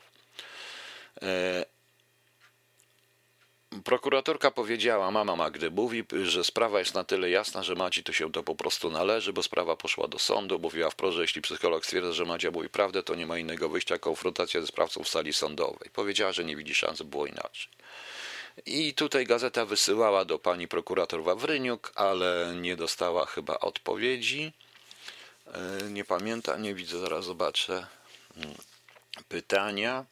Prokuratorka powiedziała, mama Magdy mówi, że sprawa jest na tyle jasna, że Madzi to się to po prostu należy, bo sprawa poszła do sądu. Mówiła wprost, że jeśli psycholog stwierdza, że Madzia mówi prawdę, to nie ma innego wyjścia, konfrontacja ze sprawcą w sali sądowej. Powiedziała, że nie widzi szans, by było inaczej. I tutaj gazeta wysyłała do pani prokurator Wawryniuk, ale nie dostała chyba odpowiedzi. E, nie pamiętam, nie widzę, zaraz zobaczę hmm, pytania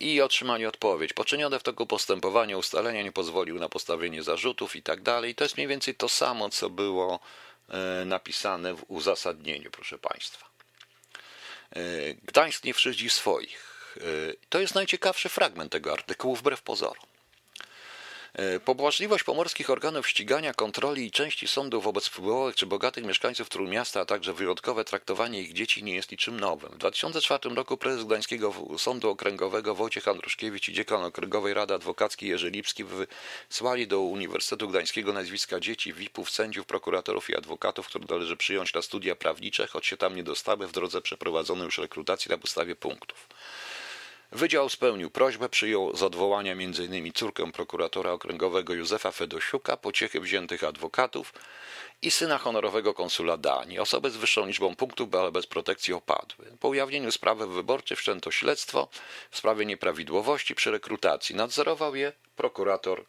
i otrzymali odpowiedź. Poczynione w toku postępowania ustalenia nie pozwolił na postawienie zarzutów i tak dalej. To jest mniej więcej to samo, co było e, napisane w uzasadnieniu, proszę Państwa. E, Gdańsk nie wszydzi swoich. E, to jest najciekawszy fragment tego artykułu, wbrew pozorom. E, pobłażliwość pomorskich organów ścigania, kontroli i części sądów wobec wpływowych czy bogatych mieszkańców Trójmiasta, a także wyjątkowe traktowanie ich dzieci nie jest niczym nowym. W 2004 roku prezes Gdańskiego Sądu Okręgowego Wojciech Andruszkiewicz i dziekan Okręgowej Rady Adwokackiej Jerzy Lipski wysłali do Uniwersytetu Gdańskiego nazwiska dzieci, VIP-ów, sędziów, prokuratorów i adwokatów, które należy przyjąć na studia prawnicze, choć się tam nie dostały w drodze przeprowadzonej już rekrutacji na podstawie punktów. Wydział spełnił prośbę, przyjął z odwołania m.in. córkę prokuratora okręgowego Józefa Fedosiuka, pociechy wziętych adwokatów i syna honorowego konsula Danii. Osoby z wyższą liczbą punktów, ale bez protekcji opadły. Po ujawnieniu sprawy wyborczej wszczęto śledztwo w sprawie nieprawidłowości przy rekrutacji. Nadzorował je prokurator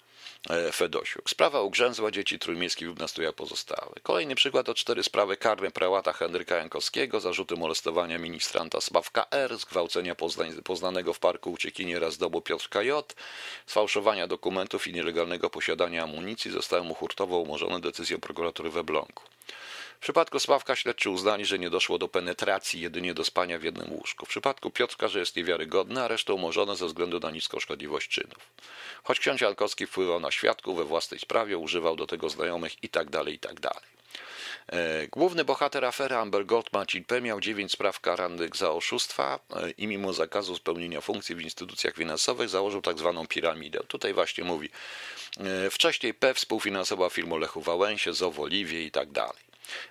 Fedosiuk. Sprawa ugrzęzła dzieci trójmiejskich lub na pozostałe. Kolejny przykład to cztery sprawy karne prałata Henryka Jankowskiego, zarzuty molestowania ministranta Sławka R., zgwałcenia poznanego w parku uciekiniera z domu Piotrka J., sfałszowania dokumentów i nielegalnego posiadania amunicji zostały mu hurtowo umorzone decyzją prokuratury we. W przypadku Sławka śledczy uznali, że nie doszło do penetracji, jedynie do spania w jednym łóżku. W przypadku Piotrka, że jest niewiarygodny, a resztę umorzono ze względu na niską szkodliwość czynów. Choć ksiądz Jankowski wpływał na świadków we własnej sprawie, używał do tego znajomych itd., tak itd. Tak E, główny bohater afery Amber Gold Marcin P. miał dziewięć spraw karanych za oszustwa e, i mimo zakazu spełnienia funkcji w instytucjach finansowych założył tak zwaną piramidę. Tutaj właśnie mówi, e, wcześniej P. współfinansował firmę Lechu Wałęsie, ZOW Oliwie i tak dalej.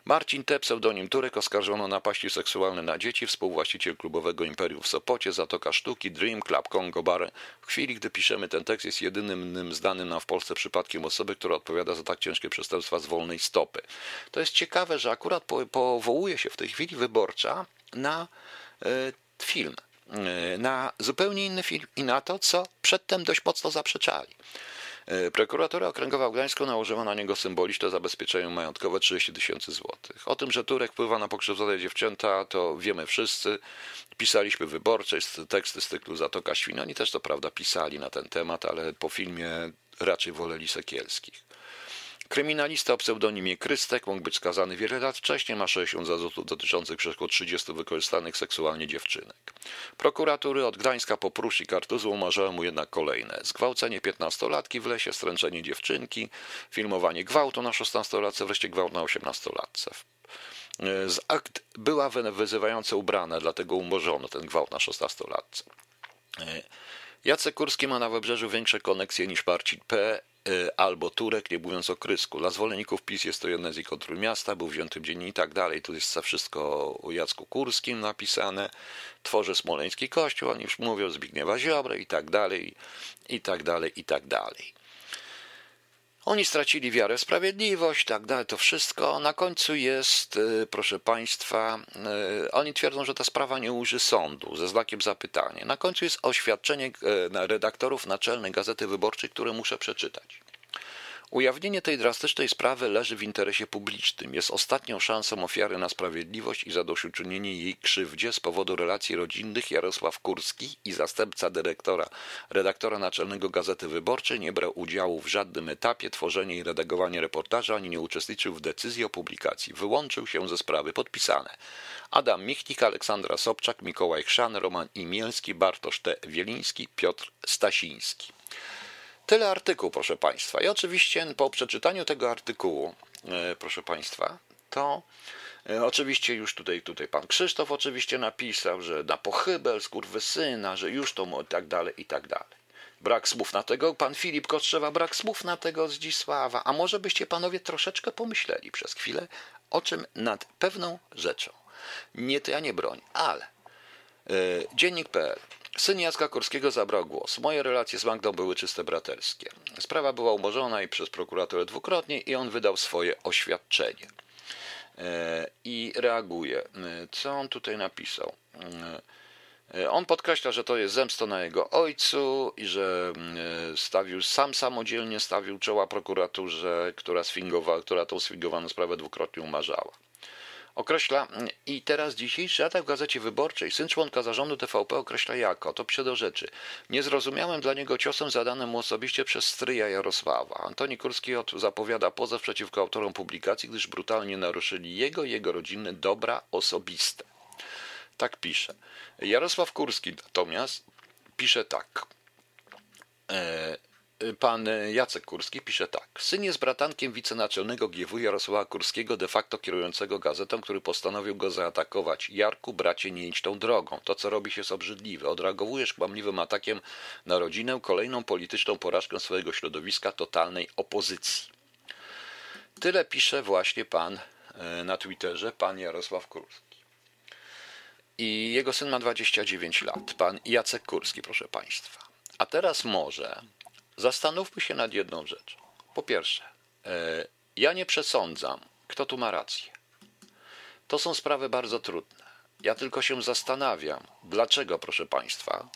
Marcin T., pseudonim Turek, oskarżono napaści seksualne na dzieci, współwłaściciel klubowego Imperium w Sopocie, Zatoka Sztuki, Dream Club, Congo Bar. W chwili, gdy piszemy ten tekst, jest jedynym znanym nam w Polsce przypadkiem osoby, która odpowiada za tak ciężkie przestępstwa z wolnej stopy. To jest ciekawe, że akurat powołuje się w tej chwili wyborcza na e, film, e, na zupełnie inny film i na to, co przedtem dość mocno zaprzeczali. E, prokuratura okręgowa w Gdańsku nałożyła na niego symboliczne zabezpieczenie majątkowe 30 tysięcy złotych. O tym, że Turek wpływa na pokrzywdzone dziewczęta, to wiemy wszyscy. Pisaliśmy wyborcze, teksty z cyklu Zatoka Świn. Oni też to prawda pisali na ten temat, ale po filmie raczej woleli Sekielskich. Kryminalista o pseudonimie Krystek mógł być skazany wiele lat wcześniej, ma 60 zarzutów dotyczących przeszkód 30 wykorzystanych seksualnie dziewczynek. Prokuratury od Gdańska po Prusz i Kartuzu umarzały mu jednak kolejne. Zgwałcenie 15-latki w lesie, stręczenie dziewczynki, filmowanie gwałtu na 16-latce, wreszcie gwałt na 18-latce. Z akt była wyzywająco ubrana, dlatego umorzono ten gwałt na 16-latce. Jacek Kurski ma na wybrzeżu większe koneksje niż Marcin P. Y, albo Turek, nie mówiąc o Krysku. Dla zwolenników PiS jest to jedne z ikon Trójmiasta, był wziętym dziennie i tak dalej. Tu jest wszystko o Jacku Kurskim napisane. Tworzy Smoleński Kościół, oni już mówią Zbigniewa Ziobry i tak dalej, i tak dalej, i tak dalej. Oni stracili wiarę w sprawiedliwość, tak dalej, to wszystko. Na końcu jest, y, proszę Państwa, y, oni twierdzą, że ta sprawa nie uży sądu, ze znakiem zapytania. Na końcu jest oświadczenie y, redaktorów Naczelnej Gazety Wyborczej, które muszę przeczytać. Ujawnienie tej drastycznej sprawy leży w interesie publicznym. Jest ostatnią szansą ofiary na sprawiedliwość i zadośćuczynienie jej krzywdzie z powodu relacji rodzinnych. Jarosław Kurski i zastępca dyrektora, redaktora naczelnego Gazety Wyborczej nie brał udziału w żadnym etapie tworzenia i redagowania reportaża, ani nie uczestniczył w decyzji o publikacji. Wyłączył się ze sprawy. Podpisane. Adam Michnik, Aleksandra Sobczak, Mikołaj Chrzan, Roman Imielski, Bartosz T. Wieliński, Piotr Stasiński. Tyle artykuł, proszę Państwa. I oczywiście po przeczytaniu tego artykułu, e, proszę Państwa, to e, oczywiście już tutaj, tutaj pan Krzysztof oczywiście napisał, że na pochybel syna, że już to i tak dalej, i tak dalej. Brak słów na tego, pan Filip Kostrzewa, brak słów na tego Zdzisława. A może byście panowie troszeczkę pomyśleli przez chwilę o czym nad pewną rzeczą. Nie to ja nie broń, ale yy, dziennik.pl Syn Jacka Kurskiego zabrał głos. Moje relacje z Magdą były czyste braterskie. Sprawa była umorzona i przez prokuraturę dwukrotnie i on wydał swoje oświadczenie. E, I reaguje. E, co on tutaj napisał? E, on podkreśla, że to jest zemsto na jego ojcu i że stawił sam samodzielnie stawił czoła prokuraturze, która, sfingowa, która tą sfingowaną sprawę dwukrotnie umarzała określa i teraz dzisiejszy atak w Gazecie Wyborczej syn członka zarządu TVP określa jako, to do rzeczy, niezrozumiałym dla niego ciosem zadanym mu osobiście przez stryja Jarosława. Antoni Kurski zapowiada pozew przeciwko autorom publikacji, gdyż brutalnie naruszyli jego i jego rodziny dobra osobiste. Tak pisze. Jarosław Kurski natomiast pisze tak. E, Pan Jacek Kurski pisze tak. Syn jest bratankiem wicenaczelnego GW Jarosława Kurskiego, de facto kierującego gazetą, który postanowił go zaatakować. Jarku, bracie, nie idź tą drogą. To, co robi się, jest obrzydliwe. Odreagowujesz kłamliwym atakiem na rodzinę, kolejną polityczną porażkę swojego środowiska totalnej opozycji. Tyle pisze właśnie pan e, na Twitterze, pan Jarosław Kurski. I jego syn ma 29 lat, pan Jacek Kurski, proszę państwa. A teraz może Zastanówmy się nad jedną rzeczą. Po pierwsze, e, ja nie przesądzam, kto tu ma rację. To są sprawy bardzo trudne. Ja tylko się zastanawiam, dlaczego, proszę Państwa,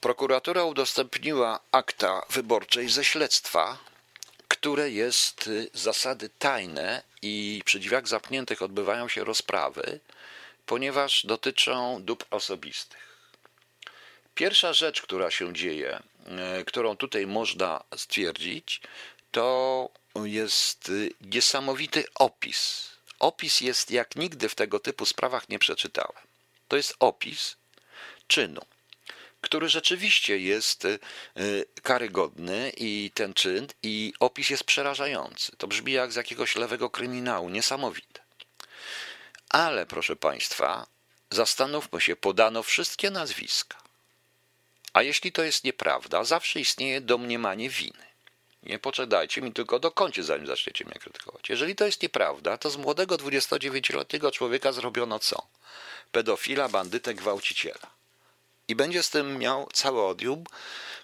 prokuratura udostępniła akta wyborczej ze śledztwa, które jest z zasady tajne i przy drzwiach zamkniętych odbywają się rozprawy, ponieważ dotyczą dóbr osobistych. Pierwsza rzecz, która się dzieje, którą tutaj można stwierdzić, to jest niesamowity opis. Opis jest jak nigdy w tego typu sprawach nie przeczytałem. To jest opis czynu. który rzeczywiście jest y, karygodny i ten czyn, i opis jest przerażający. To brzmi jak z jakiegoś lewego kryminału, niesamowite. Ale proszę Państwa, zastanówmy się, podano wszystkie nazwiska. A jeśli to jest nieprawda, zawsze istnieje domniemanie winy. Nie poczekajcie mi tylko dokończyć, zanim zaczniecie mnie krytykować. Jeżeli to jest nieprawda, to z młodego 29-letniego człowieka zrobiono co? Pedofila, bandytę, gwałciciela. I będzie z tym miał cały odium,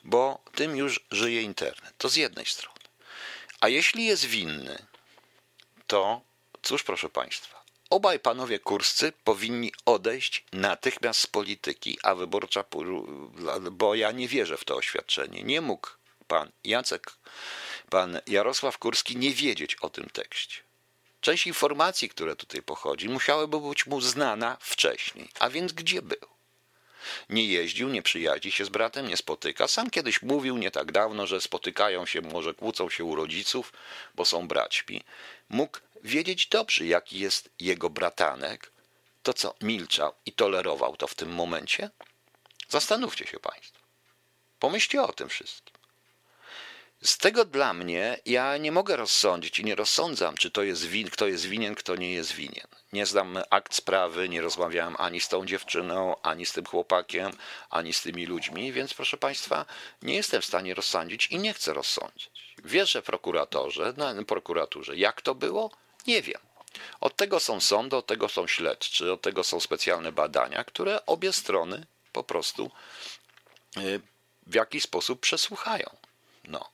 bo tym już żyje internet. To z jednej strony. A jeśli jest winny, to cóż, proszę Państwa, obaj panowie kurscy powinni odejść natychmiast z polityki, a wyborcza, bo ja nie wierzę w to oświadczenie. Nie mógł pan Jacek, pan Jarosław Kurski nie wiedzieć o tym tekście. Część informacji, które tutaj pochodzi, musiałyby być mu znana wcześniej. A więc gdzie był? Nie jeździł, nie przyjaźni się z bratem, nie spotyka. Sam kiedyś mówił nie tak dawno, że spotykają się, może kłócą się u rodziców, bo są braćmi. Mógł wiedzieć dobrze, jaki jest jego bratanek. To co, milczał i tolerował to w tym momencie? Zastanówcie się Państwo. Pomyślcie o tym wszystkim. Z tego dla mnie ja nie mogę rozsądzić i nie rozsądzam, czy to jest win, kto jest winien, kto nie jest winien. Nie znam akt sprawy, nie rozmawiałem ani z tą dziewczyną, ani z tym chłopakiem, ani z tymi ludźmi, więc proszę Państwa, nie jestem w stanie rozsądzić i nie chcę rozsądzić. Wierzę prokuratorze, na prokuraturze. Jak to było? Nie wiem. Od tego są sądy, od tego są śledczy, od tego są specjalne badania, które obie strony po prostu y, w jakiś sposób przesłuchają. No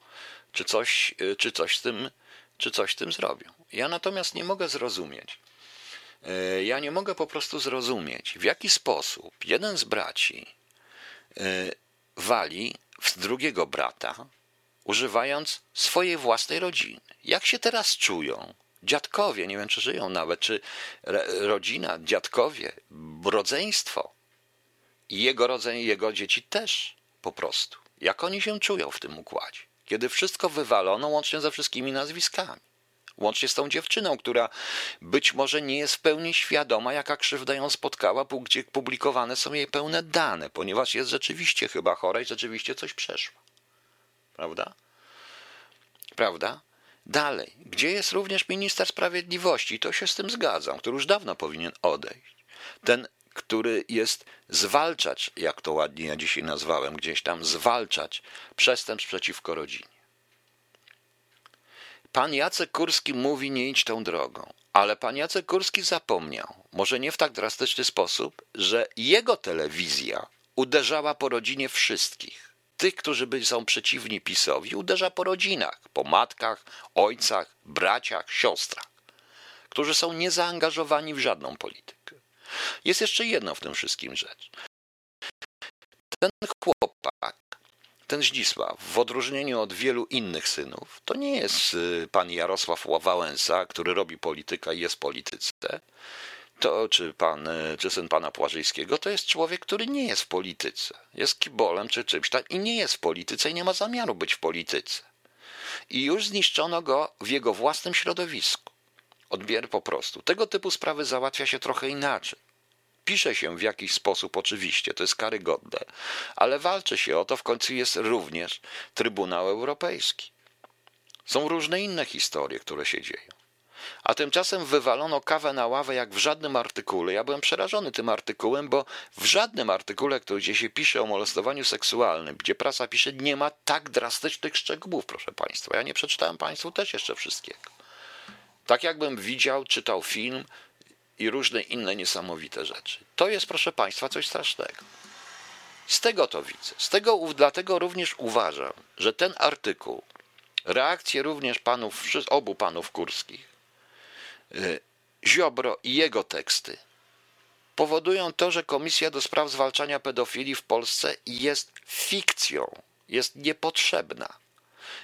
czy coś, y, czy coś z tym, czy coś tym zrobią. Ja natomiast nie mogę zrozumieć. Y, ja nie mogę po prostu zrozumieć, w jaki sposób jeden z braci wali w drugiego brata, używając swojej własnej rodziny. Jak się teraz czują? Dziadkowie, nie wiem czy żyją nawet, czy rodzina, dziadkowie, rodzeństwo i jego rodzeń, jego dzieci też po prostu. Jak oni się czują w tym układzie? kiedy wszystko wywalono łącznie ze wszystkimi nazwiskami. Łącznie z tą dziewczyną, która być może nie jest w pełni świadoma, jaka krzywda ją spotkała, gdzie publikowane są jej pełne dane, ponieważ jest rzeczywiście chyba chora i rzeczywiście coś przeszła. Prawda? Prawda? Dalej, gdzie jest również minister sprawiedliwości, to się z tym zgadzam, który już dawno powinien odejść. Ten który jest zwalczać, jak to ładnie ja dzisiaj nazwałem gdzieś tam, zwalczać przestępstw przeciwko rodzinie. Pan Jacek Kurski mówi nie idź tą drogą, ale pan Jacek Kurski zapomniał, może nie w tak drastyczny sposób, że jego telewizja uderzała po rodzinie wszystkich. Tych, którzy są przeciwni PiSowi, uderza po rodzinach, po matkach, ojcach, braciach, siostrach, którzy są niezaangażowani w żadną politykę. Jest jeszcze jedno w tym wszystkim rzecz. Ten chłopak, ten Zdzisław, w odróżnieniu od wielu innych synów, to nie jest y, pan Jarosław Wałęsa, który robi politykę i jest polityce, to, czy, pan, y, czy syn pana Płażyńskiego, to jest człowiek, który nie jest w polityce. Jest kibolem czy czymś tak i nie jest w polityce i nie ma zamiaru być w polityce. I już zniszczono go w jego własnym środowisku. Odbier po prostu. Tego typu sprawy załatwia się trochę inaczej. Pisze się w jakiś sposób, oczywiście, to jest karygodne, ale walczy się o to, w końcu jest również Trybunał Europejski. Są różne inne historie, które się dzieją. A tymczasem wywalono kawę na ławę jak w żadnym artykule. Ja byłem przerażony tym artykułem, bo w żadnym artykule, który gdzie się pisze o molestowaniu seksualnym, gdzie prasa pisze, nie ma tak drastycznych szczegółów, proszę Państwa. Ja nie przeczytałem Państwu też jeszcze wszystkiego. Tak jakbym widział, czytał film i różne inne niesamowite rzeczy. To jest, proszę Państwa, coś strasznego. Z tego to widzę. Z tego, dlatego również uważam, że ten artykuł, reakcje również panów, obu panów kurskich, Ziobro i jego teksty, powodują to, że Komisja do Spraw Zwalczania Pedofilii w Polsce jest fikcją, jest niepotrzebna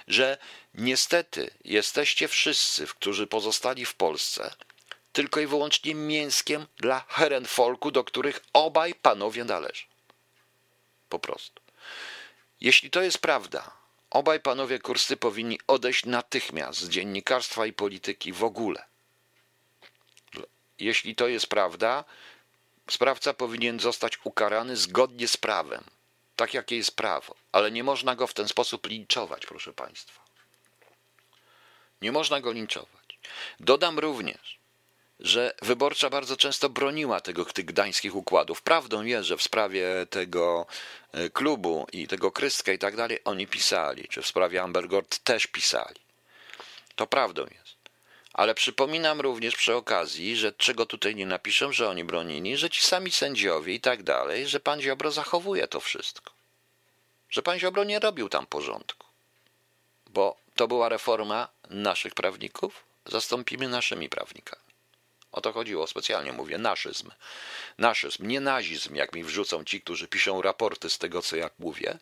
że niestety jesteście wszyscy, którzy pozostali w Polsce, tylko i wyłącznie mięskiem dla herenfolku, do których obaj panowie należą. Po prostu. Jeśli to jest prawda, obaj panowie kursy powinni odejść natychmiast z dziennikarstwa i polityki w ogóle. Jeśli to jest prawda, sprawca powinien zostać ukarany zgodnie z prawem tak jakie jest prawo, ale nie można go w ten sposób linczować, proszę Państwa. Nie można go linczować. Dodam również, że wyborcza bardzo często broniła tego, tych gdańskich układów. Prawdą jest, że w sprawie tego e, klubu i tego Krystka i tak dalej oni pisali, czy w sprawie Ambergord też pisali. To prawdą jest. Ale przypominam również przy okazji, że czego tutaj nie napiszę, że oni bronili, że ci sami sędziowie i tak dalej, że pan Ziobro zachowuje to wszystko. Że pan Ziobro nie robił tam porządku. Bo to była reforma naszych prawników, zastąpimy naszymi prawnikami. O to chodziło, specjalnie mówię, naszyzm. Naszyzm, nie nazizm, jak mi wrzucą ci, którzy piszą raporty z tego, co ja mówię,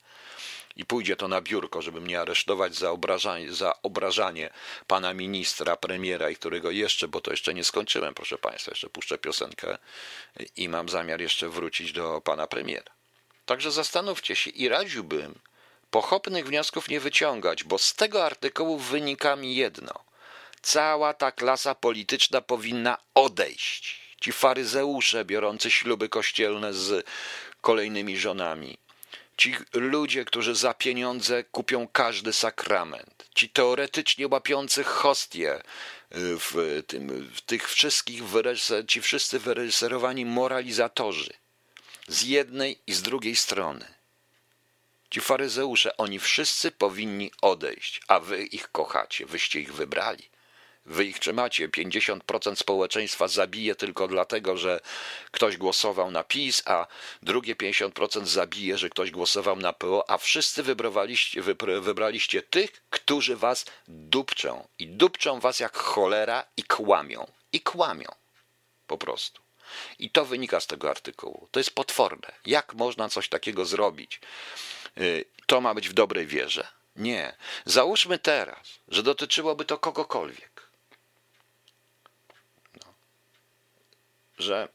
i pójdzie to na biurko, żeby mnie aresztować za obrażanie, za obrażanie pana ministra, premiera i którego jeszcze, bo to jeszcze nie skończyłem, proszę państwa, jeszcze puszczę piosenkę i mam zamiar jeszcze wrócić do pana premiera. Także zastanówcie się i radziłbym pochopnych wniosków nie wyciągać, bo z tego artykułu wynika mi jedno. Cała ta klasa polityczna powinna odejść. Ci faryzeusze biorący śluby kościelne z kolejnymi żonami, ci ludzie, którzy za pieniądze kupią każdy sakrament, ci teoretycznie łapiący hostie y, w, tym, w tych wszystkich, ci wszyscy wyreżyserowani moralizatorzy z jednej i z drugiej strony. Ci faryzeusze, oni wszyscy powinni odejść, a wy ich kochacie, wyście ich wybrali. Wy ich trzymacie. 50% społeczeństwa zabije tylko dlatego, że ktoś głosował na PiS, a drugie 50% zabije, że ktoś głosował na PO, a wszyscy wybraliście, wybraliście tych, którzy was dupczą. I dupczą was jak cholera i kłamią. I kłamią. Po prostu. I to wynika z tego artykułu. To jest potworne. Jak można coś takiego zrobić? Y, to ma być w dobrej wierze? Nie. Załóżmy teraz, że dotyczyłoby to kogokolwiek. Że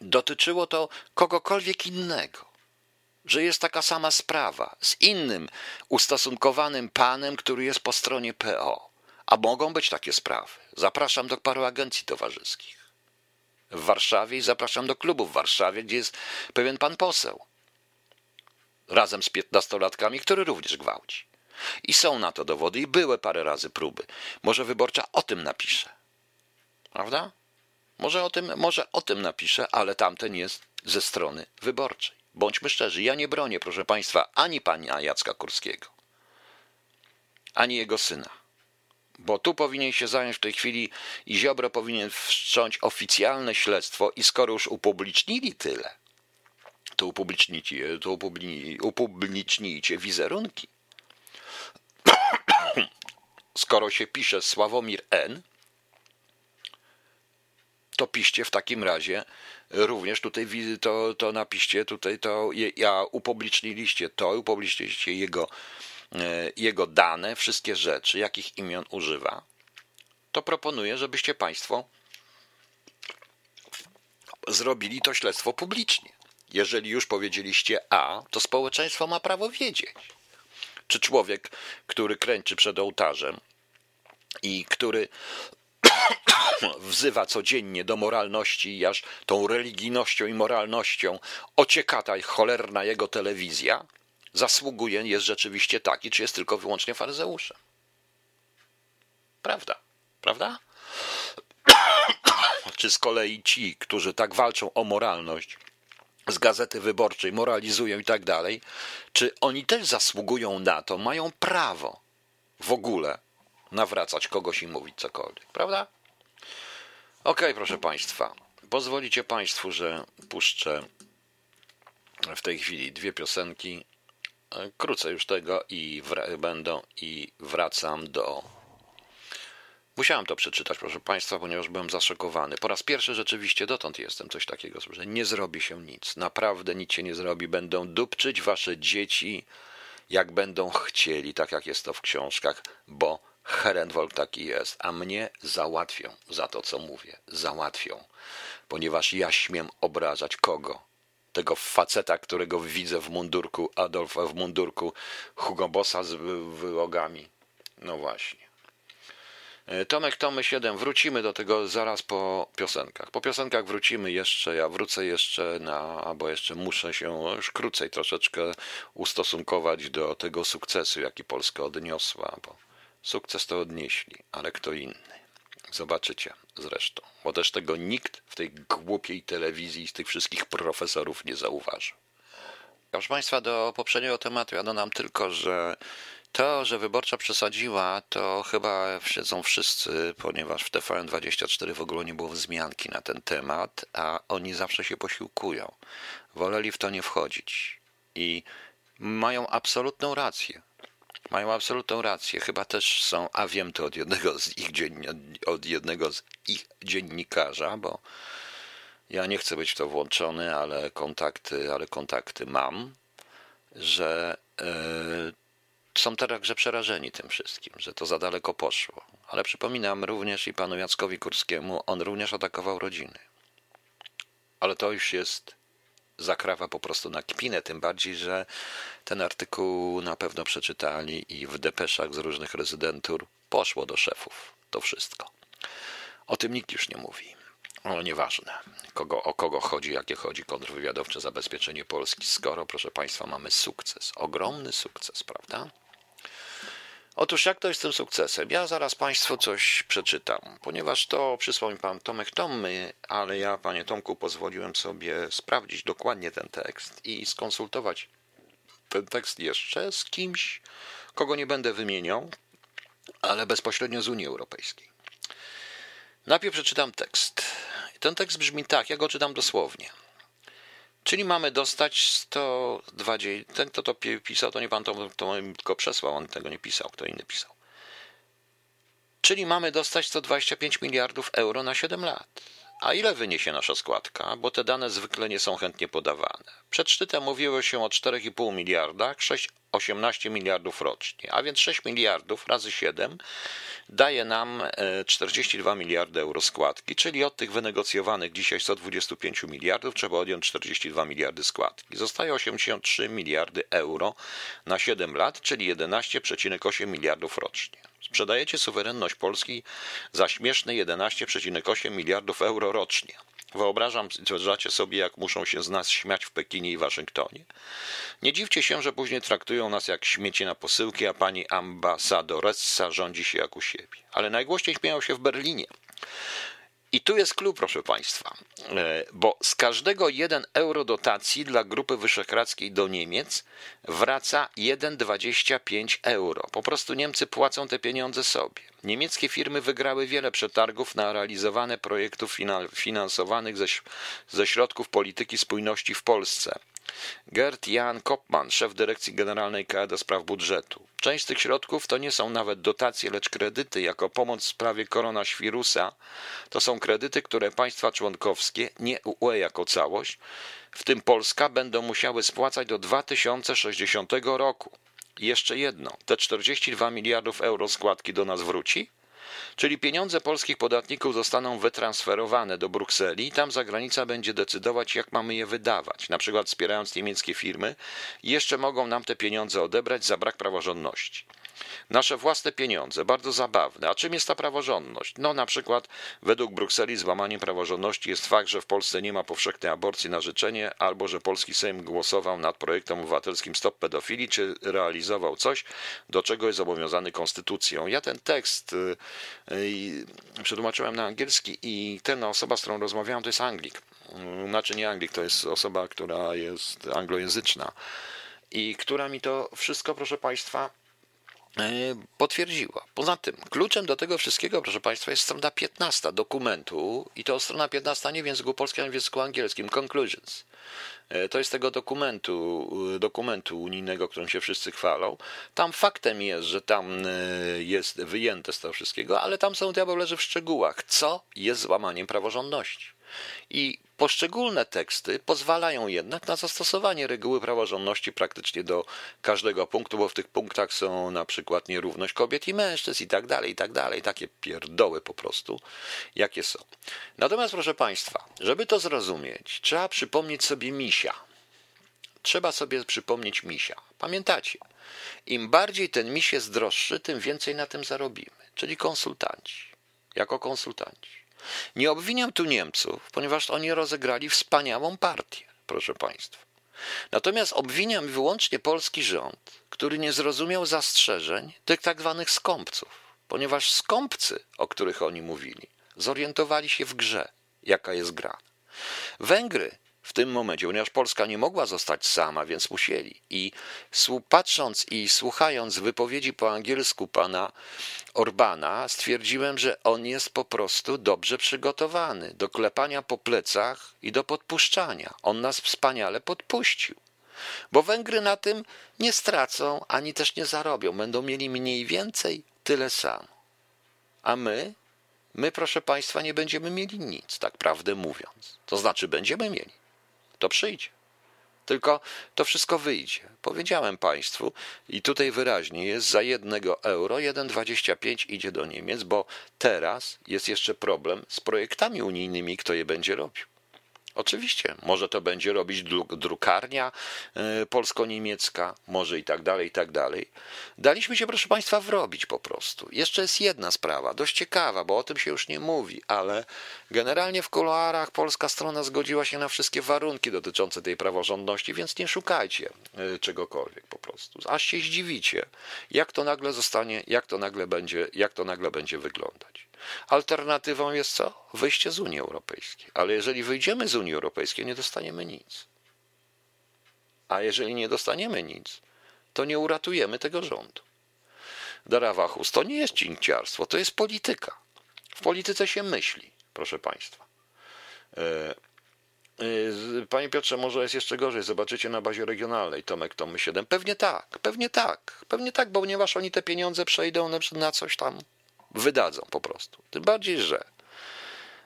dotyczyło to kogokolwiek innego. Że jest taka sama sprawa z innym ustosunkowanym panem, który jest po stronie PO. A mogą być takie sprawy. Zapraszam do paru agencji towarzyskich w Warszawie i zapraszam do klubu w Warszawie, gdzie jest pewien pan poseł. Razem z piętnastolatkami, który również gwałci. I są na to dowody, i były parę razy próby. Może wyborcza o tym napisze. Prawda? Może o tym, może o tym napiszę, ale tamten jest ze strony wyborczej. Bądźmy szczerzy, ja nie bronię, proszę Państwa, ani pana Jacka Kurskiego, ani jego syna. Bo tu powinien się zająć w tej chwili i Ziobro powinien wszcząć oficjalne śledztwo i skoro już upublicznili tyle, to upublicznijcie, to upublicznijcie wizerunki. skoro się pisze Sławomir N., to piszcie w takim razie również tutaj to, to napiszcie tutaj to ja upubliczniliście to, upubliczniliście jego, e, jego dane, wszystkie rzeczy, jakich imion używa, to proponuję, żebyście Państwo zrobili to śledztwo publicznie. Jeżeli już powiedzieliście A, to społeczeństwo ma prawo wiedzieć. Czy człowiek, który kręczy przed ołtarzem i który wzywa codziennie do moralności i aż tą religijnością i moralnością ocieka ta cholerna jego telewizja, zasługuje, jest rzeczywiście taki, czy jest tylko wyłącznie faryzeuszem. Prawda, prawda? czy z kolei ci, którzy tak walczą o moralność, z gazety wyborczej moralizują i tak dalej, czy oni też zasługują na to, mają prawo w ogóle nawracać kogoś i mówić cokolwiek, prawda? Okej, okay, proszę Państwa. Pozwolicie Państwu, że puszczę w tej chwili dwie piosenki. Krócej już tego i będą i wracam do. Musiałem to przeczytać, proszę Państwa, ponieważ byłem zaszokowany. Po raz pierwszy rzeczywiście dotąd jestem coś takiego, że nie zrobi się nic. Naprawdę nic się nie zrobi. Będą dupczyć Wasze dzieci, jak będą chcieli, tak jak jest to w książkach, bo Herenwolk taki jest, a mnie załatwią za to, co mówię. Załatwią, ponieważ ja śmiem obrażać kogo? Tego faceta, którego widzę w mundurku Adolfa, w mundurku Hugo Bossa z wylogami. No właśnie. E, Tomek Tomy 7, wrócimy do tego zaraz po piosenkach. Po piosenkach wrócimy jeszcze, ja wrócę jeszcze na, bo jeszcze muszę się już krócej troszeczkę ustosunkować do tego sukcesu, jaki Polska odniosła, bo sukces to odnieśli, ale kto inny. Zobaczycie zresztą, bo też tego nikt w tej głupiej telewizji z tych wszystkich profesorów nie zauważył. Proszę Państwa, do poprzedniego tematu ja dodam tylko, że to, że wyborcza przesadziła, to chyba siedzą wszyscy, ponieważ w TVN24 w ogóle nie było wzmianki na ten temat, a oni zawsze się posiłkują. Woleli w to nie wchodzić i mają absolutną rację. Mają absolutną rację. Chyba też są, a wiem to od jednego z ich, dzien, od jednego z ich dziennikarza, bo ja nie chcę być w to włączony, ale kontakty, ale kontakty mam, że yy, są także przerażeni tym wszystkim, że to za daleko poszło. Ale przypominam również i panu Jackowi Kurskiemu, on również atakował rodziny. Ale to już jest zakrawa po prostu na kpinę, tym bardziej, że ten artykuł na pewno przeczytali i w depeszach z różnych rezydentur poszło do szefów to wszystko. O tym nikt już nie mówi. O, nieważne, kogo, o kogo chodzi, jakie chodzi kontrwywiadowcze zabezpieczenie Polski, skoro, proszę Państwa, mamy sukces, ogromny sukces, prawda? Otóż jak to jest tym sukcesem? Ja zaraz Państwu coś przeczytam, ponieważ to przysłał mi Pan Tomek Tomy, ale ja, Panie Tomku, pozwoliłem sobie sprawdzić dokładnie ten tekst i skonsultować ten tekst jeszcze z kimś, kogo nie będę wymieniał, ale bezpośrednio z Unii Europejskiej. Najpierw przeczytam tekst. Ten tekst brzmi tak, ja go czytam dosłownie. Czyli mamy dostać 120. Ten, kto to pisał, to nie pan to, to go przesłał, on tego nie pisał, kto inny pisał. Czyli mamy dostać 125 miliardów euro na 7 lat. A ile wyniesie nasza składka? Bo te dane zwykle nie są chętnie podawane. Przed szczytem mówiło się o 4,5 miliardach, 6, 18 miliardów rocznie, a więc 6 miliardów razy 7 daje nam 42 e, miliardy euro składki, czyli od tych wynegocjowanych dzisiaj 125 miliardów trzeba odjąć 42 miliardy składki. Zostaje 83 miliardy euro na 7 lat, czyli 11,8 miliardów rocznie. Sprzedajecie suwerenność Polski za śmieszne 11,8 miliardów euro rocznie. Wyobrażam sobie, jak muszą się z nas śmiać w Pekinie i Waszyngtonie. Nie dziwcie się, że później traktują nas jak śmieci na posyłki, a pani ambasadoressa rządzi się jak u siebie. Ale najgłośniej śmieją się w Berlinie. I tu jest klub, proszę Państwa, e, bo z każdego 1 euro dotacji dla Grupy Wyszehradzkiej do Niemiec wraca 1,25 euro. Po prostu Niemcy płacą te pieniądze sobie. Niemieckie firmy wygrały wiele przetargów na realizowane projektów finansowanych ze, ze środków polityki spójności w Polsce. Gert Jan Kopman, szef dyrekcji generalnej KE do spraw budżetu. Część z tych środków to nie są nawet dotacje, lecz kredyty jako pomoc w sprawie koronawirusa. To są kredyty, które państwa członkowskie, nie UE jako całość, w tym Polska, będą musiały spłacać do 2060 roku. I jeszcze jedno, te 42 miliardów euro składki do nas wróci? Czyli pieniądze polskich podatników zostaną wytransferowane do Brukseli i tam zagranica będzie decydować, jak mamy je wydawać, na przykład wspierając niemieckie firmy, jeszcze mogą nam te pieniądze odebrać za brak praworządności. Nasze własne pieniądze, bardzo zabawne. A czym jest ta praworządność? No na przykład według Brukseli złamaniem praworządności jest fakt, że w Polsce nie ma powszechnej aborcji na życzenie, albo że polski Sejm głosował nad projektem obywatelskim Stop Pedofilii, czy realizował coś, do czego jest zobowiązany konstytucją. Ja ten tekst yy, przetłumaczyłem na angielski i ten osoba, z którą rozmawiałem, to jest Anglik. Znaczy nie Anglik, to jest osoba, która jest anglojęzyczna i która mi to wszystko, proszę Państwa, potwierdziła. Poza tym, kluczem do tego wszystkiego, proszę Państwa, jest strona 15 dokumentu i to strona 15 nie w języku polskim, ale w języku angielskim, conclusions. E, to jest tego dokumentu, e, dokumentu unijnego, którym się wszyscy chwalą. Tam faktem jest, że tam jest wyjęte z tego wszystkiego, ale tam są diabeł leży w szczegółach, co jest złamaniem praworządności. I poszczególne teksty pozwalają jednak na zastosowanie reguły praworządności praktycznie do każdego punktu, bo w tych punktach są na przykład nierówność kobiet i mężczyzn i tak dalej, i tak dalej. Takie pierdoły po prostu, jakie są. Natomiast, proszę Państwa, żeby to zrozumieć, trzeba przypomnieć sobie misia. Trzeba sobie przypomnieć misia. Pamiętacie? Im bardziej ten miś jest droższy, tym więcej na tym zarobimy, czyli konsultanci, jako konsultanci. Nie obwiniam tu Niemców, ponieważ oni rozegrali wspaniałą partię, proszę Państwa. Natomiast obwiniam wyłącznie polski rząd, który nie zrozumiał zastrzeżeń tych tak zwanych skąpców, ponieważ skąpcy, o których oni mówili, zorientowali się w grze, jaka jest gra. Węgry w tym momencie, ponieważ Polska nie mogła zostać sama, więc musieli. I patrząc i słuchając wypowiedzi po angielsku pana Orbana, stwierdziłem, że on jest po prostu dobrze przygotowany do klepania po plecach i do podpuszczania. On nas wspaniale podpuścił. Bo Węgry na tym nie stracą ani też nie zarobią. Będą mieli mniej więcej tyle samo. A my, my, proszę Państwa, nie będziemy mieli nic, tak prawdę mówiąc. To znaczy, będziemy mieli to przyjdzie. Tylko to wszystko wyjdzie. Powiedziałem Państwu i tutaj wyraźnie jest za jednego euro 1,25 idzie do Niemiec, bo teraz jest jeszcze problem z projektami unijnymi, kto je będzie robił. Oczywiście, może to będzie robić drukarnia e, polsko-niemiecka, może i tak dalej, i tak dalej. Daliśmy się, proszę Państwa, wrobić po prostu. Jeszcze jest jedna sprawa, dość ciekawa, bo o tym się już nie mówi, ale generalnie w kuluarach polska strona zgodziła się na wszystkie warunki dotyczące tej praworządności, więc nie szukajcie e, czegokolwiek po prostu. Aż się zdziwicie, jak to nagle zostanie, jak to nagle będzie, jak to nagle będzie wyglądać. Alternatywą jest co? Wyjście z Unii Europejskiej. Ale jeżeli wyjdziemy z Unii Europejskiej, nie dostaniemy nic. A jeżeli nie dostaniemy nic, to nie uratujemy tego rządu. Darawachus, to nie jest cinkciarstwo, to jest polityka. W polityce się myśli, proszę Państwa. E, e, panie Piotrze, może jest jeszcze gorzej. Zobaczycie na bazie regionalnej Tomek Tomy 7. Pewnie tak, pewnie tak, pewnie tak, bo ponieważ oni te pieniądze przejdą na coś tam wydadzą po prostu. Tym bardziej, że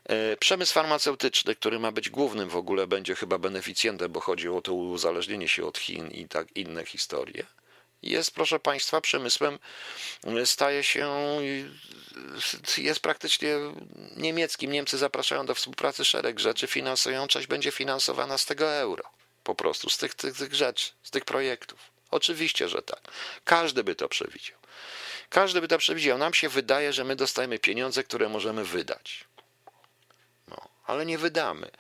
e, Przemysł farmaceutyczny, który ma być głównym w ogóle, będzie chyba beneficjentem, bo chodzi o to uzależnienie się od Chin i tak inne historie. Jest, proszę Państwa, przemysłem, e, staje się, jest praktycznie niemieckim. Niemcy zapraszają do współpracy szereg rzeczy, część będzie finansowana z tego euro. Po prostu, z tych, tych, tych rzeczy, z tych projektów. Oczywiście, że tak. Każdy by to przewidział. Każdy by to przewidział. Nam się wydaje, że my dostajemy pieniądze, które możemy wydać. No, ale nie wydamy.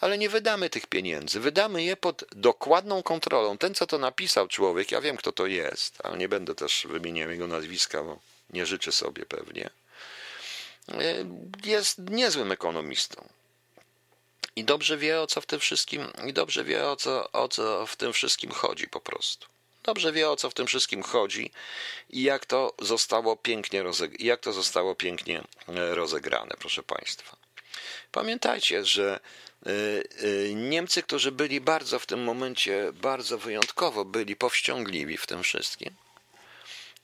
Ale nie wydamy tych pieniędzy. Wydamy je pod dokładną kontrolą. Ten, co to napisał człowiek, ja wiem, kto to jest, ale nie będę też wymieniał jego nazwiska, bo nie życzę sobie pewnie. E, jest niezłym ekonomistą. I dobrze wie, o co w tym wszystkim, i dobrze wie, o co, o co w tym wszystkim chodzi po prostu dobrze wie o co w tym wszystkim chodzi i jak to zostało pięknie, rozeg- jak to zostało pięknie e, rozegrane, proszę Państwa. Pamiętajcie, że e, e, Niemcy, którzy byli bardzo w tym momencie, bardzo wyjątkowo byli powściągliwi w tym wszystkim,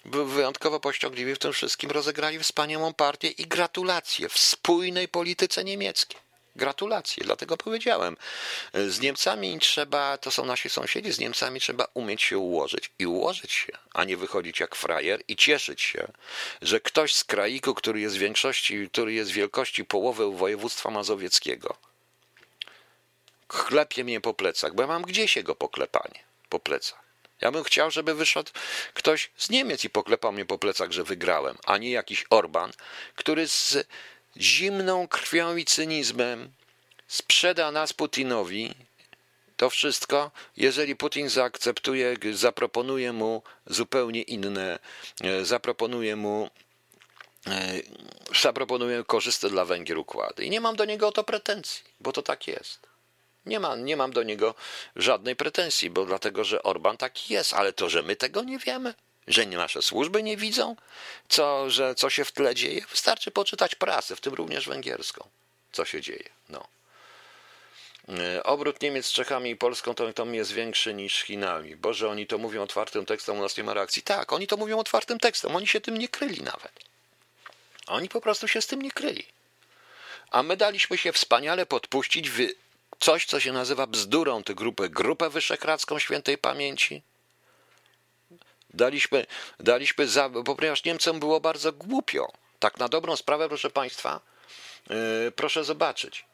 wyjątkowo powściągliwi w tym wszystkim, rozegrali wspaniałą partię i gratulacje w spójnej polityce niemieckiej. Gratulacje, dlatego powiedziałem. Z Niemcami trzeba, to są nasi sąsiedzi, z Niemcami trzeba umieć się ułożyć i ułożyć się, a nie wychodzić jak frajer i cieszyć się, że ktoś z kraiku, który jest większości, który jest wielkości połowy województwa mazowieckiego, chlepie mnie po plecach, bo ja mam gdzieś jego poklepanie po plecach. Ja bym chciał, żeby wyszedł ktoś z Niemiec i poklepał mnie po plecach, że wygrałem, a nie jakiś Orban, który z zimną krwią i cynizmem sprzeda nas Putinowi, to wszystko, jeżeli Putin zaakceptuje, zaproponuje mu zupełnie inne, e, zaproponuje mu e, zaproponuje korzystne dla Węgier układy. I nie mam do niego o to pretensji, bo to tak jest. Nie, ma, nie mam do niego żadnej pretensji, bo dlatego, że Orban taki jest, ale to, że my tego nie wiemy, że nasze służby nie widzą, co, że co się w tle dzieje. Wystarczy poczytać prasę, w tym również węgierską, co się dzieje. No. E, obrót Niemiec z Czechami i Polską to, to jest większy niż Chinami. Boże, oni to mówią otwartym tekstem, u nas nie ma reakcji. Tak, oni to mówią otwartym tekstem, oni się tym nie kryli nawet. Oni po prostu się z tym nie kryli. A my daliśmy się wspaniale podpuścić w coś, co się nazywa bzdurą, tę grupę, grupę wyszehradzką świętej pamięci, Daliśmy, daliśmy za, ponieważ Niemcom było bardzo głupio. Tak na dobrą sprawę, proszę Państwa, yy, proszę zobaczyć.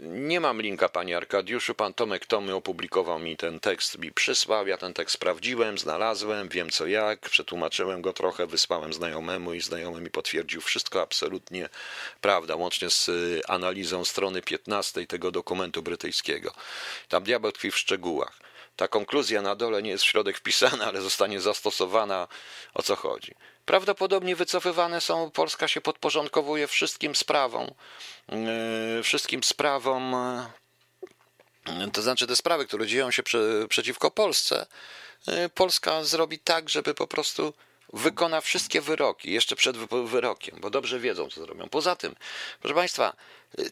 Nie mam linka, panie Arkadiuszu. Pan Tomek Tomy opublikował mi ten tekst, mi przysłał. Ja ten tekst sprawdziłem, znalazłem, wiem co jak, przetłumaczyłem go trochę, wysłałem znajomemu i znajomy mi potwierdził wszystko absolutnie prawda, łącznie z y, analizą strony 15 tego dokumentu brytyjskiego. Tam diabeł tkwi w szczegółach. Ta konkluzja na dole nie jest w środek wpisana, ale zostanie zastosowana. O co chodzi? Prawdopodobnie wycofywane są, Polska się podporządkowuje wszystkim sprawom, yy, wszystkim sprawom, yy, to znaczy te sprawy, które dzieją się przeciwko Polsce, yy, Polska zrobi tak, żeby po prostu wykona wszystkie wyroki jeszcze przed wyrokiem, bo dobrze wiedzą, co zrobią. Poza tym, proszę Państwa,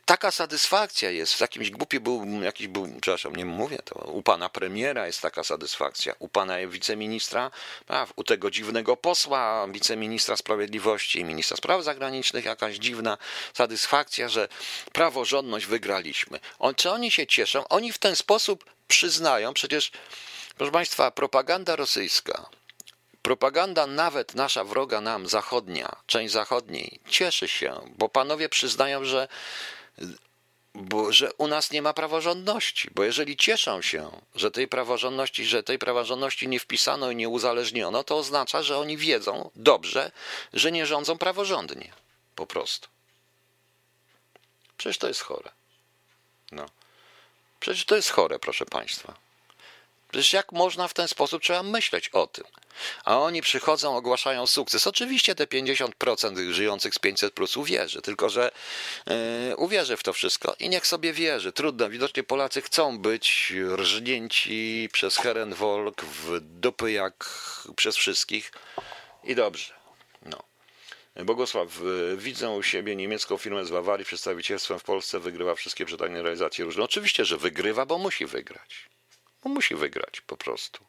taka satysfakcja jest, w jakimś głupi był, jakiś był, przepraszam, nie mówię to, u pana premiera jest taka satysfakcja, u pana wiceministra, u tego dziwnego posła, wiceministra sprawiedliwości, ministra spraw zagranicznych, jakaś dziwna satysfakcja, że praworządność wygraliśmy. On, czy oni się cieszą? Oni w ten sposób przyznają, przecież, proszę Państwa, propaganda rosyjska, Propaganda, nawet nasza wroga nam, zachodnia, część zachodniej, cieszy się, bo panowie przyznają, że, bo, że u nas nie ma praworządności. Bo jeżeli cieszą się, że tej praworządności, że tej praworządności nie wpisano i nie uzależniono, to oznacza, że oni wiedzą dobrze, że nie rządzą praworządnie. Po prostu. Przecież to jest chore. No. Przecież to jest chore, proszę Państwa. Przecież jak można w ten sposób trzeba myśleć o tym? A oni przychodzą, ogłaszają sukces. Oczywiście te 50% żyjących z 500 plus uwierzy, tylko że yy, uwierzy w to wszystko i niech sobie wierzy. Trudno, widocznie Polacy chcą być rżnięci przez Herenwolk w dupy jak przez wszystkich i dobrze. No. Bogosław, widzę u siebie niemiecką firmę z Bawarii, przedstawicielstwem w Polsce wygrywa wszystkie przetargne realizacje różne. Oczywiście, że wygrywa, bo musi wygrać. Bo musi wygrać po prostu.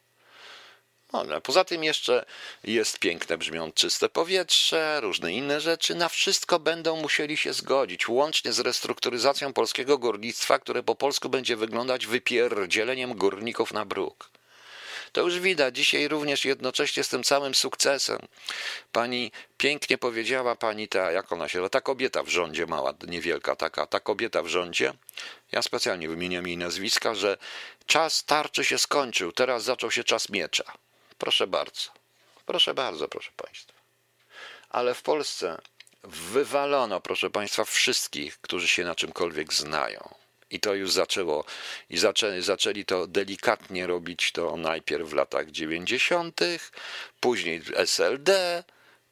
No, poza tym jeszcze jest piękne brzmią czyste powietrze, różne inne rzeczy. Na wszystko będą musieli się zgodzić, łącznie z restrukturyzacją polskiego górnictwa, które po polsku będzie wyglądać wypierdzieleniem górników na bruk. To już widać dzisiaj również jednocześnie z tym całym sukcesem. Pani pięknie powiedziała, pani ta, jak ona się, ta kobieta w rządzie mała, niewielka taka, ta kobieta w rządzie, ja specjalnie wymieniam jej nazwiska, że czas tarczy się skończył, teraz zaczął się czas miecza. Proszę bardzo, proszę bardzo, proszę Państwa. Ale w Polsce wywalono, proszę Państwa, wszystkich, którzy się na czymkolwiek znają. I to już zaczęło, i zaczęli, zaczęli to delikatnie robić to najpierw w latach 90., później SLD,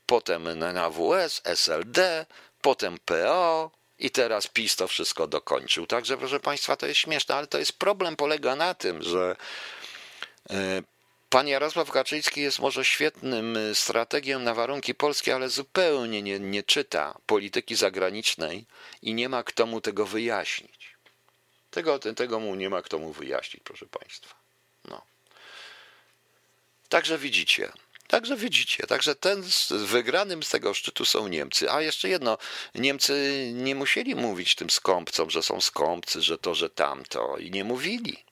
potem NAWS, SLD, potem PO, i teraz PiS to wszystko dokończył. Także, proszę Państwa, to jest śmieszne, ale to jest problem polega na tym, że e, Pan Jarosław Kaczyński jest może świetnym y, strategiem na warunki polskie, ale zupełnie nie, nie czyta polityki zagranicznej i nie ma kto mu tego wyjaśnić. Tego, tego mu nie ma kto mu wyjaśnić, proszę Państwa. No. Także widzicie. Także widzicie, także ten wygranym z tego szczytu są Niemcy. A jeszcze jedno, Niemcy nie musieli mówić tym skąpcom, że są skąpcy, że to, że tamto i nie mówili.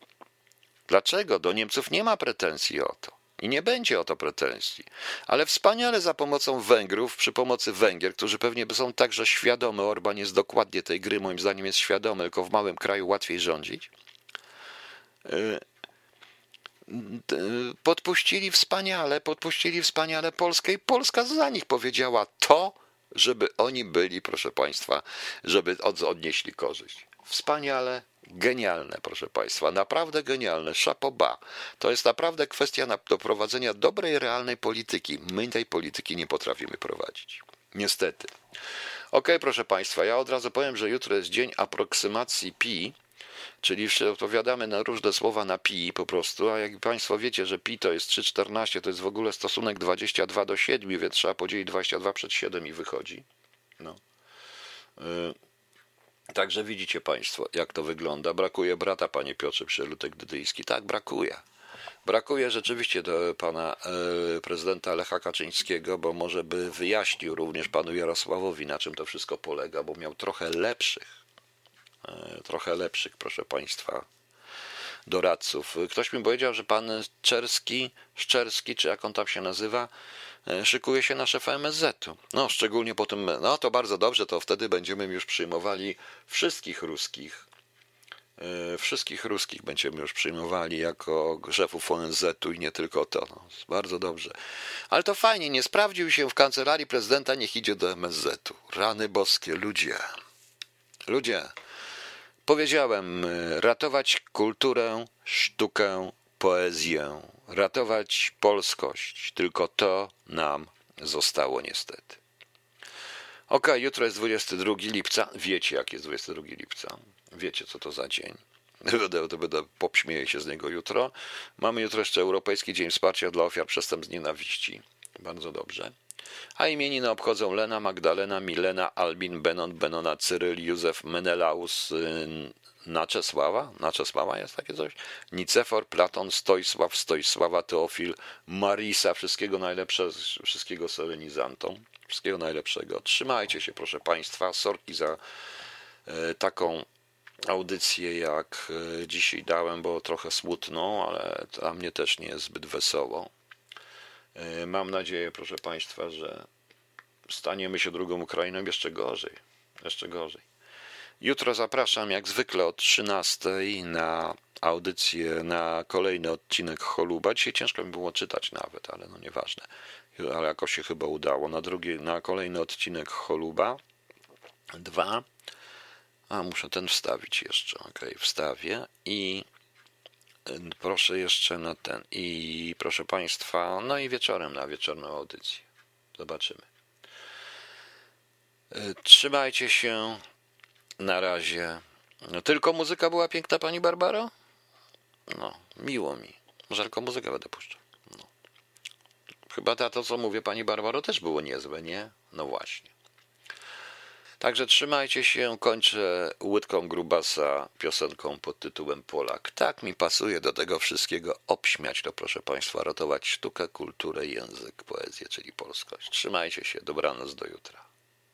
Dlaczego? Do Niemców nie ma pretensji o to. I nie będzie o to pretensji. Ale wspaniale za pomocą Węgrów, przy pomocy Węgier, którzy pewnie są także świadomi, Orban jest dokładnie tej gry, moim zdaniem jest świadomy, tylko w małym kraju łatwiej rządzić. Y, podpuścili wspaniale, podpuścili wspaniale Polskę i Polska za nich powiedziała to, żeby oni byli, proszę Państwa, żeby odnieśli korzyść. Wspaniale, Genialne, proszę Państwa, naprawdę genialne. Szapoba. To jest naprawdę kwestia do prowadzenia dobrej, realnej polityki. My tej polityki nie potrafimy prowadzić. Niestety. Ok, proszę Państwa, ja od razu powiem, że jutro jest dzień aproksymacji pi, czyli odpowiadamy na różne słowa na pi po prostu, a jak Państwo wiecie, że pi to jest 3,14, to jest w ogóle stosunek 22 do 7, więc trzeba podzielić 22 przez 7 i wychodzi. No. Y Także widzicie Państwo, jak to wygląda. Brakuje brata, panie Piotrze Przylutek Dydyjski. Tak, brakuje. Brakuje rzeczywiście do pana e, prezydenta Lecha Kaczyńskiego, bo może by wyjaśnił również panu Jarosławowi, na czym to wszystko polega, bo miał trochę lepszych, e, trochę lepszych, proszę państwa, doradców. Ktoś mi powiedział, że pan Czerski, Szczerski, czy jak on tam się nazywa, szykuje się na szefa MSZ-u. No, szczególnie po tym, no to bardzo dobrze, to wtedy będziemy już przyjmowali wszystkich ruskich E, wszystkich ruskich będziemy już przyjmowali jako szefów ONZ-u i nie tylko to. No, bardzo dobrze. Ale to fajnie, nie sprawdził się w kancelarii prezydenta, niech idzie do MSZ-u. Rany boskie, ludzie. Ludzie, powiedziałem, e, ratować kulturę, sztukę, poezję, ratować polskość. Tylko to nam zostało niestety. Ok, jutro jest 22 lipca. Wiecie, jak jest 22 lipca. Wiecie, co to za dzień. Będę, to będę popśmieję się z niego jutro. Mamy jutro jeszcze Europejski Dzień Wsparcia dla Ofiar Przestępstw Nienawiści. Bardzo dobrze. A imieniny obchodzą Lena, Magdalena, Milena, Albin, Benon, Benona, Cyryl, Józef, Menelaus, y, Naczesława, Naczesława jest takie coś, Nicefor, Platon, Stojsław, Stojsława, Teofil, Marisa, wszystkiego najlepszego, wszystkiego solenizantom, wszystkiego najlepszego. Trzymajcie się, proszę Państwa, sorki za e, taką audycję, jak e, dzisiaj dałem, bo trochę smutną, ale dla mnie też nie jest zbyt wesoło. E, mam nadzieję, proszę Państwa, że staniemy się drugą Ukrainą jeszcze gorzej. Jeszcze gorzej. Jutro zapraszam jak zwykle od 13 na audycję, na kolejny odcinek Choluba. Dzisiaj ciężko mi było czytać nawet, ale no nieważne. Ale jakoś się chyba udało. Na, drugi, na kolejny odcinek Choluba. Dwa. A, muszę ten wstawić jeszcze. Ok, wstawię i proszę jeszcze na ten. I proszę Państwa, no i wieczorem na wieczorną audycję. Zobaczymy. Y, trzymajcie się. Na razie. No, tylko muzyka była piękna, pani Barbaro? No, miło mi. Może tylko muzykę będę puszczał. No. Chyba to, co mówię, pani Barbaro, też było niezłe, nie? No właśnie. Także trzymajcie się, kończę łydką grubasa piosenką pod tytułem Polak. Tak mi pasuje do tego wszystkiego obśmiać to, proszę Państwa, ratować sztukę, kulturę, język, poezję, czyli polskość. Trzymajcie się, dobranoc do jutra.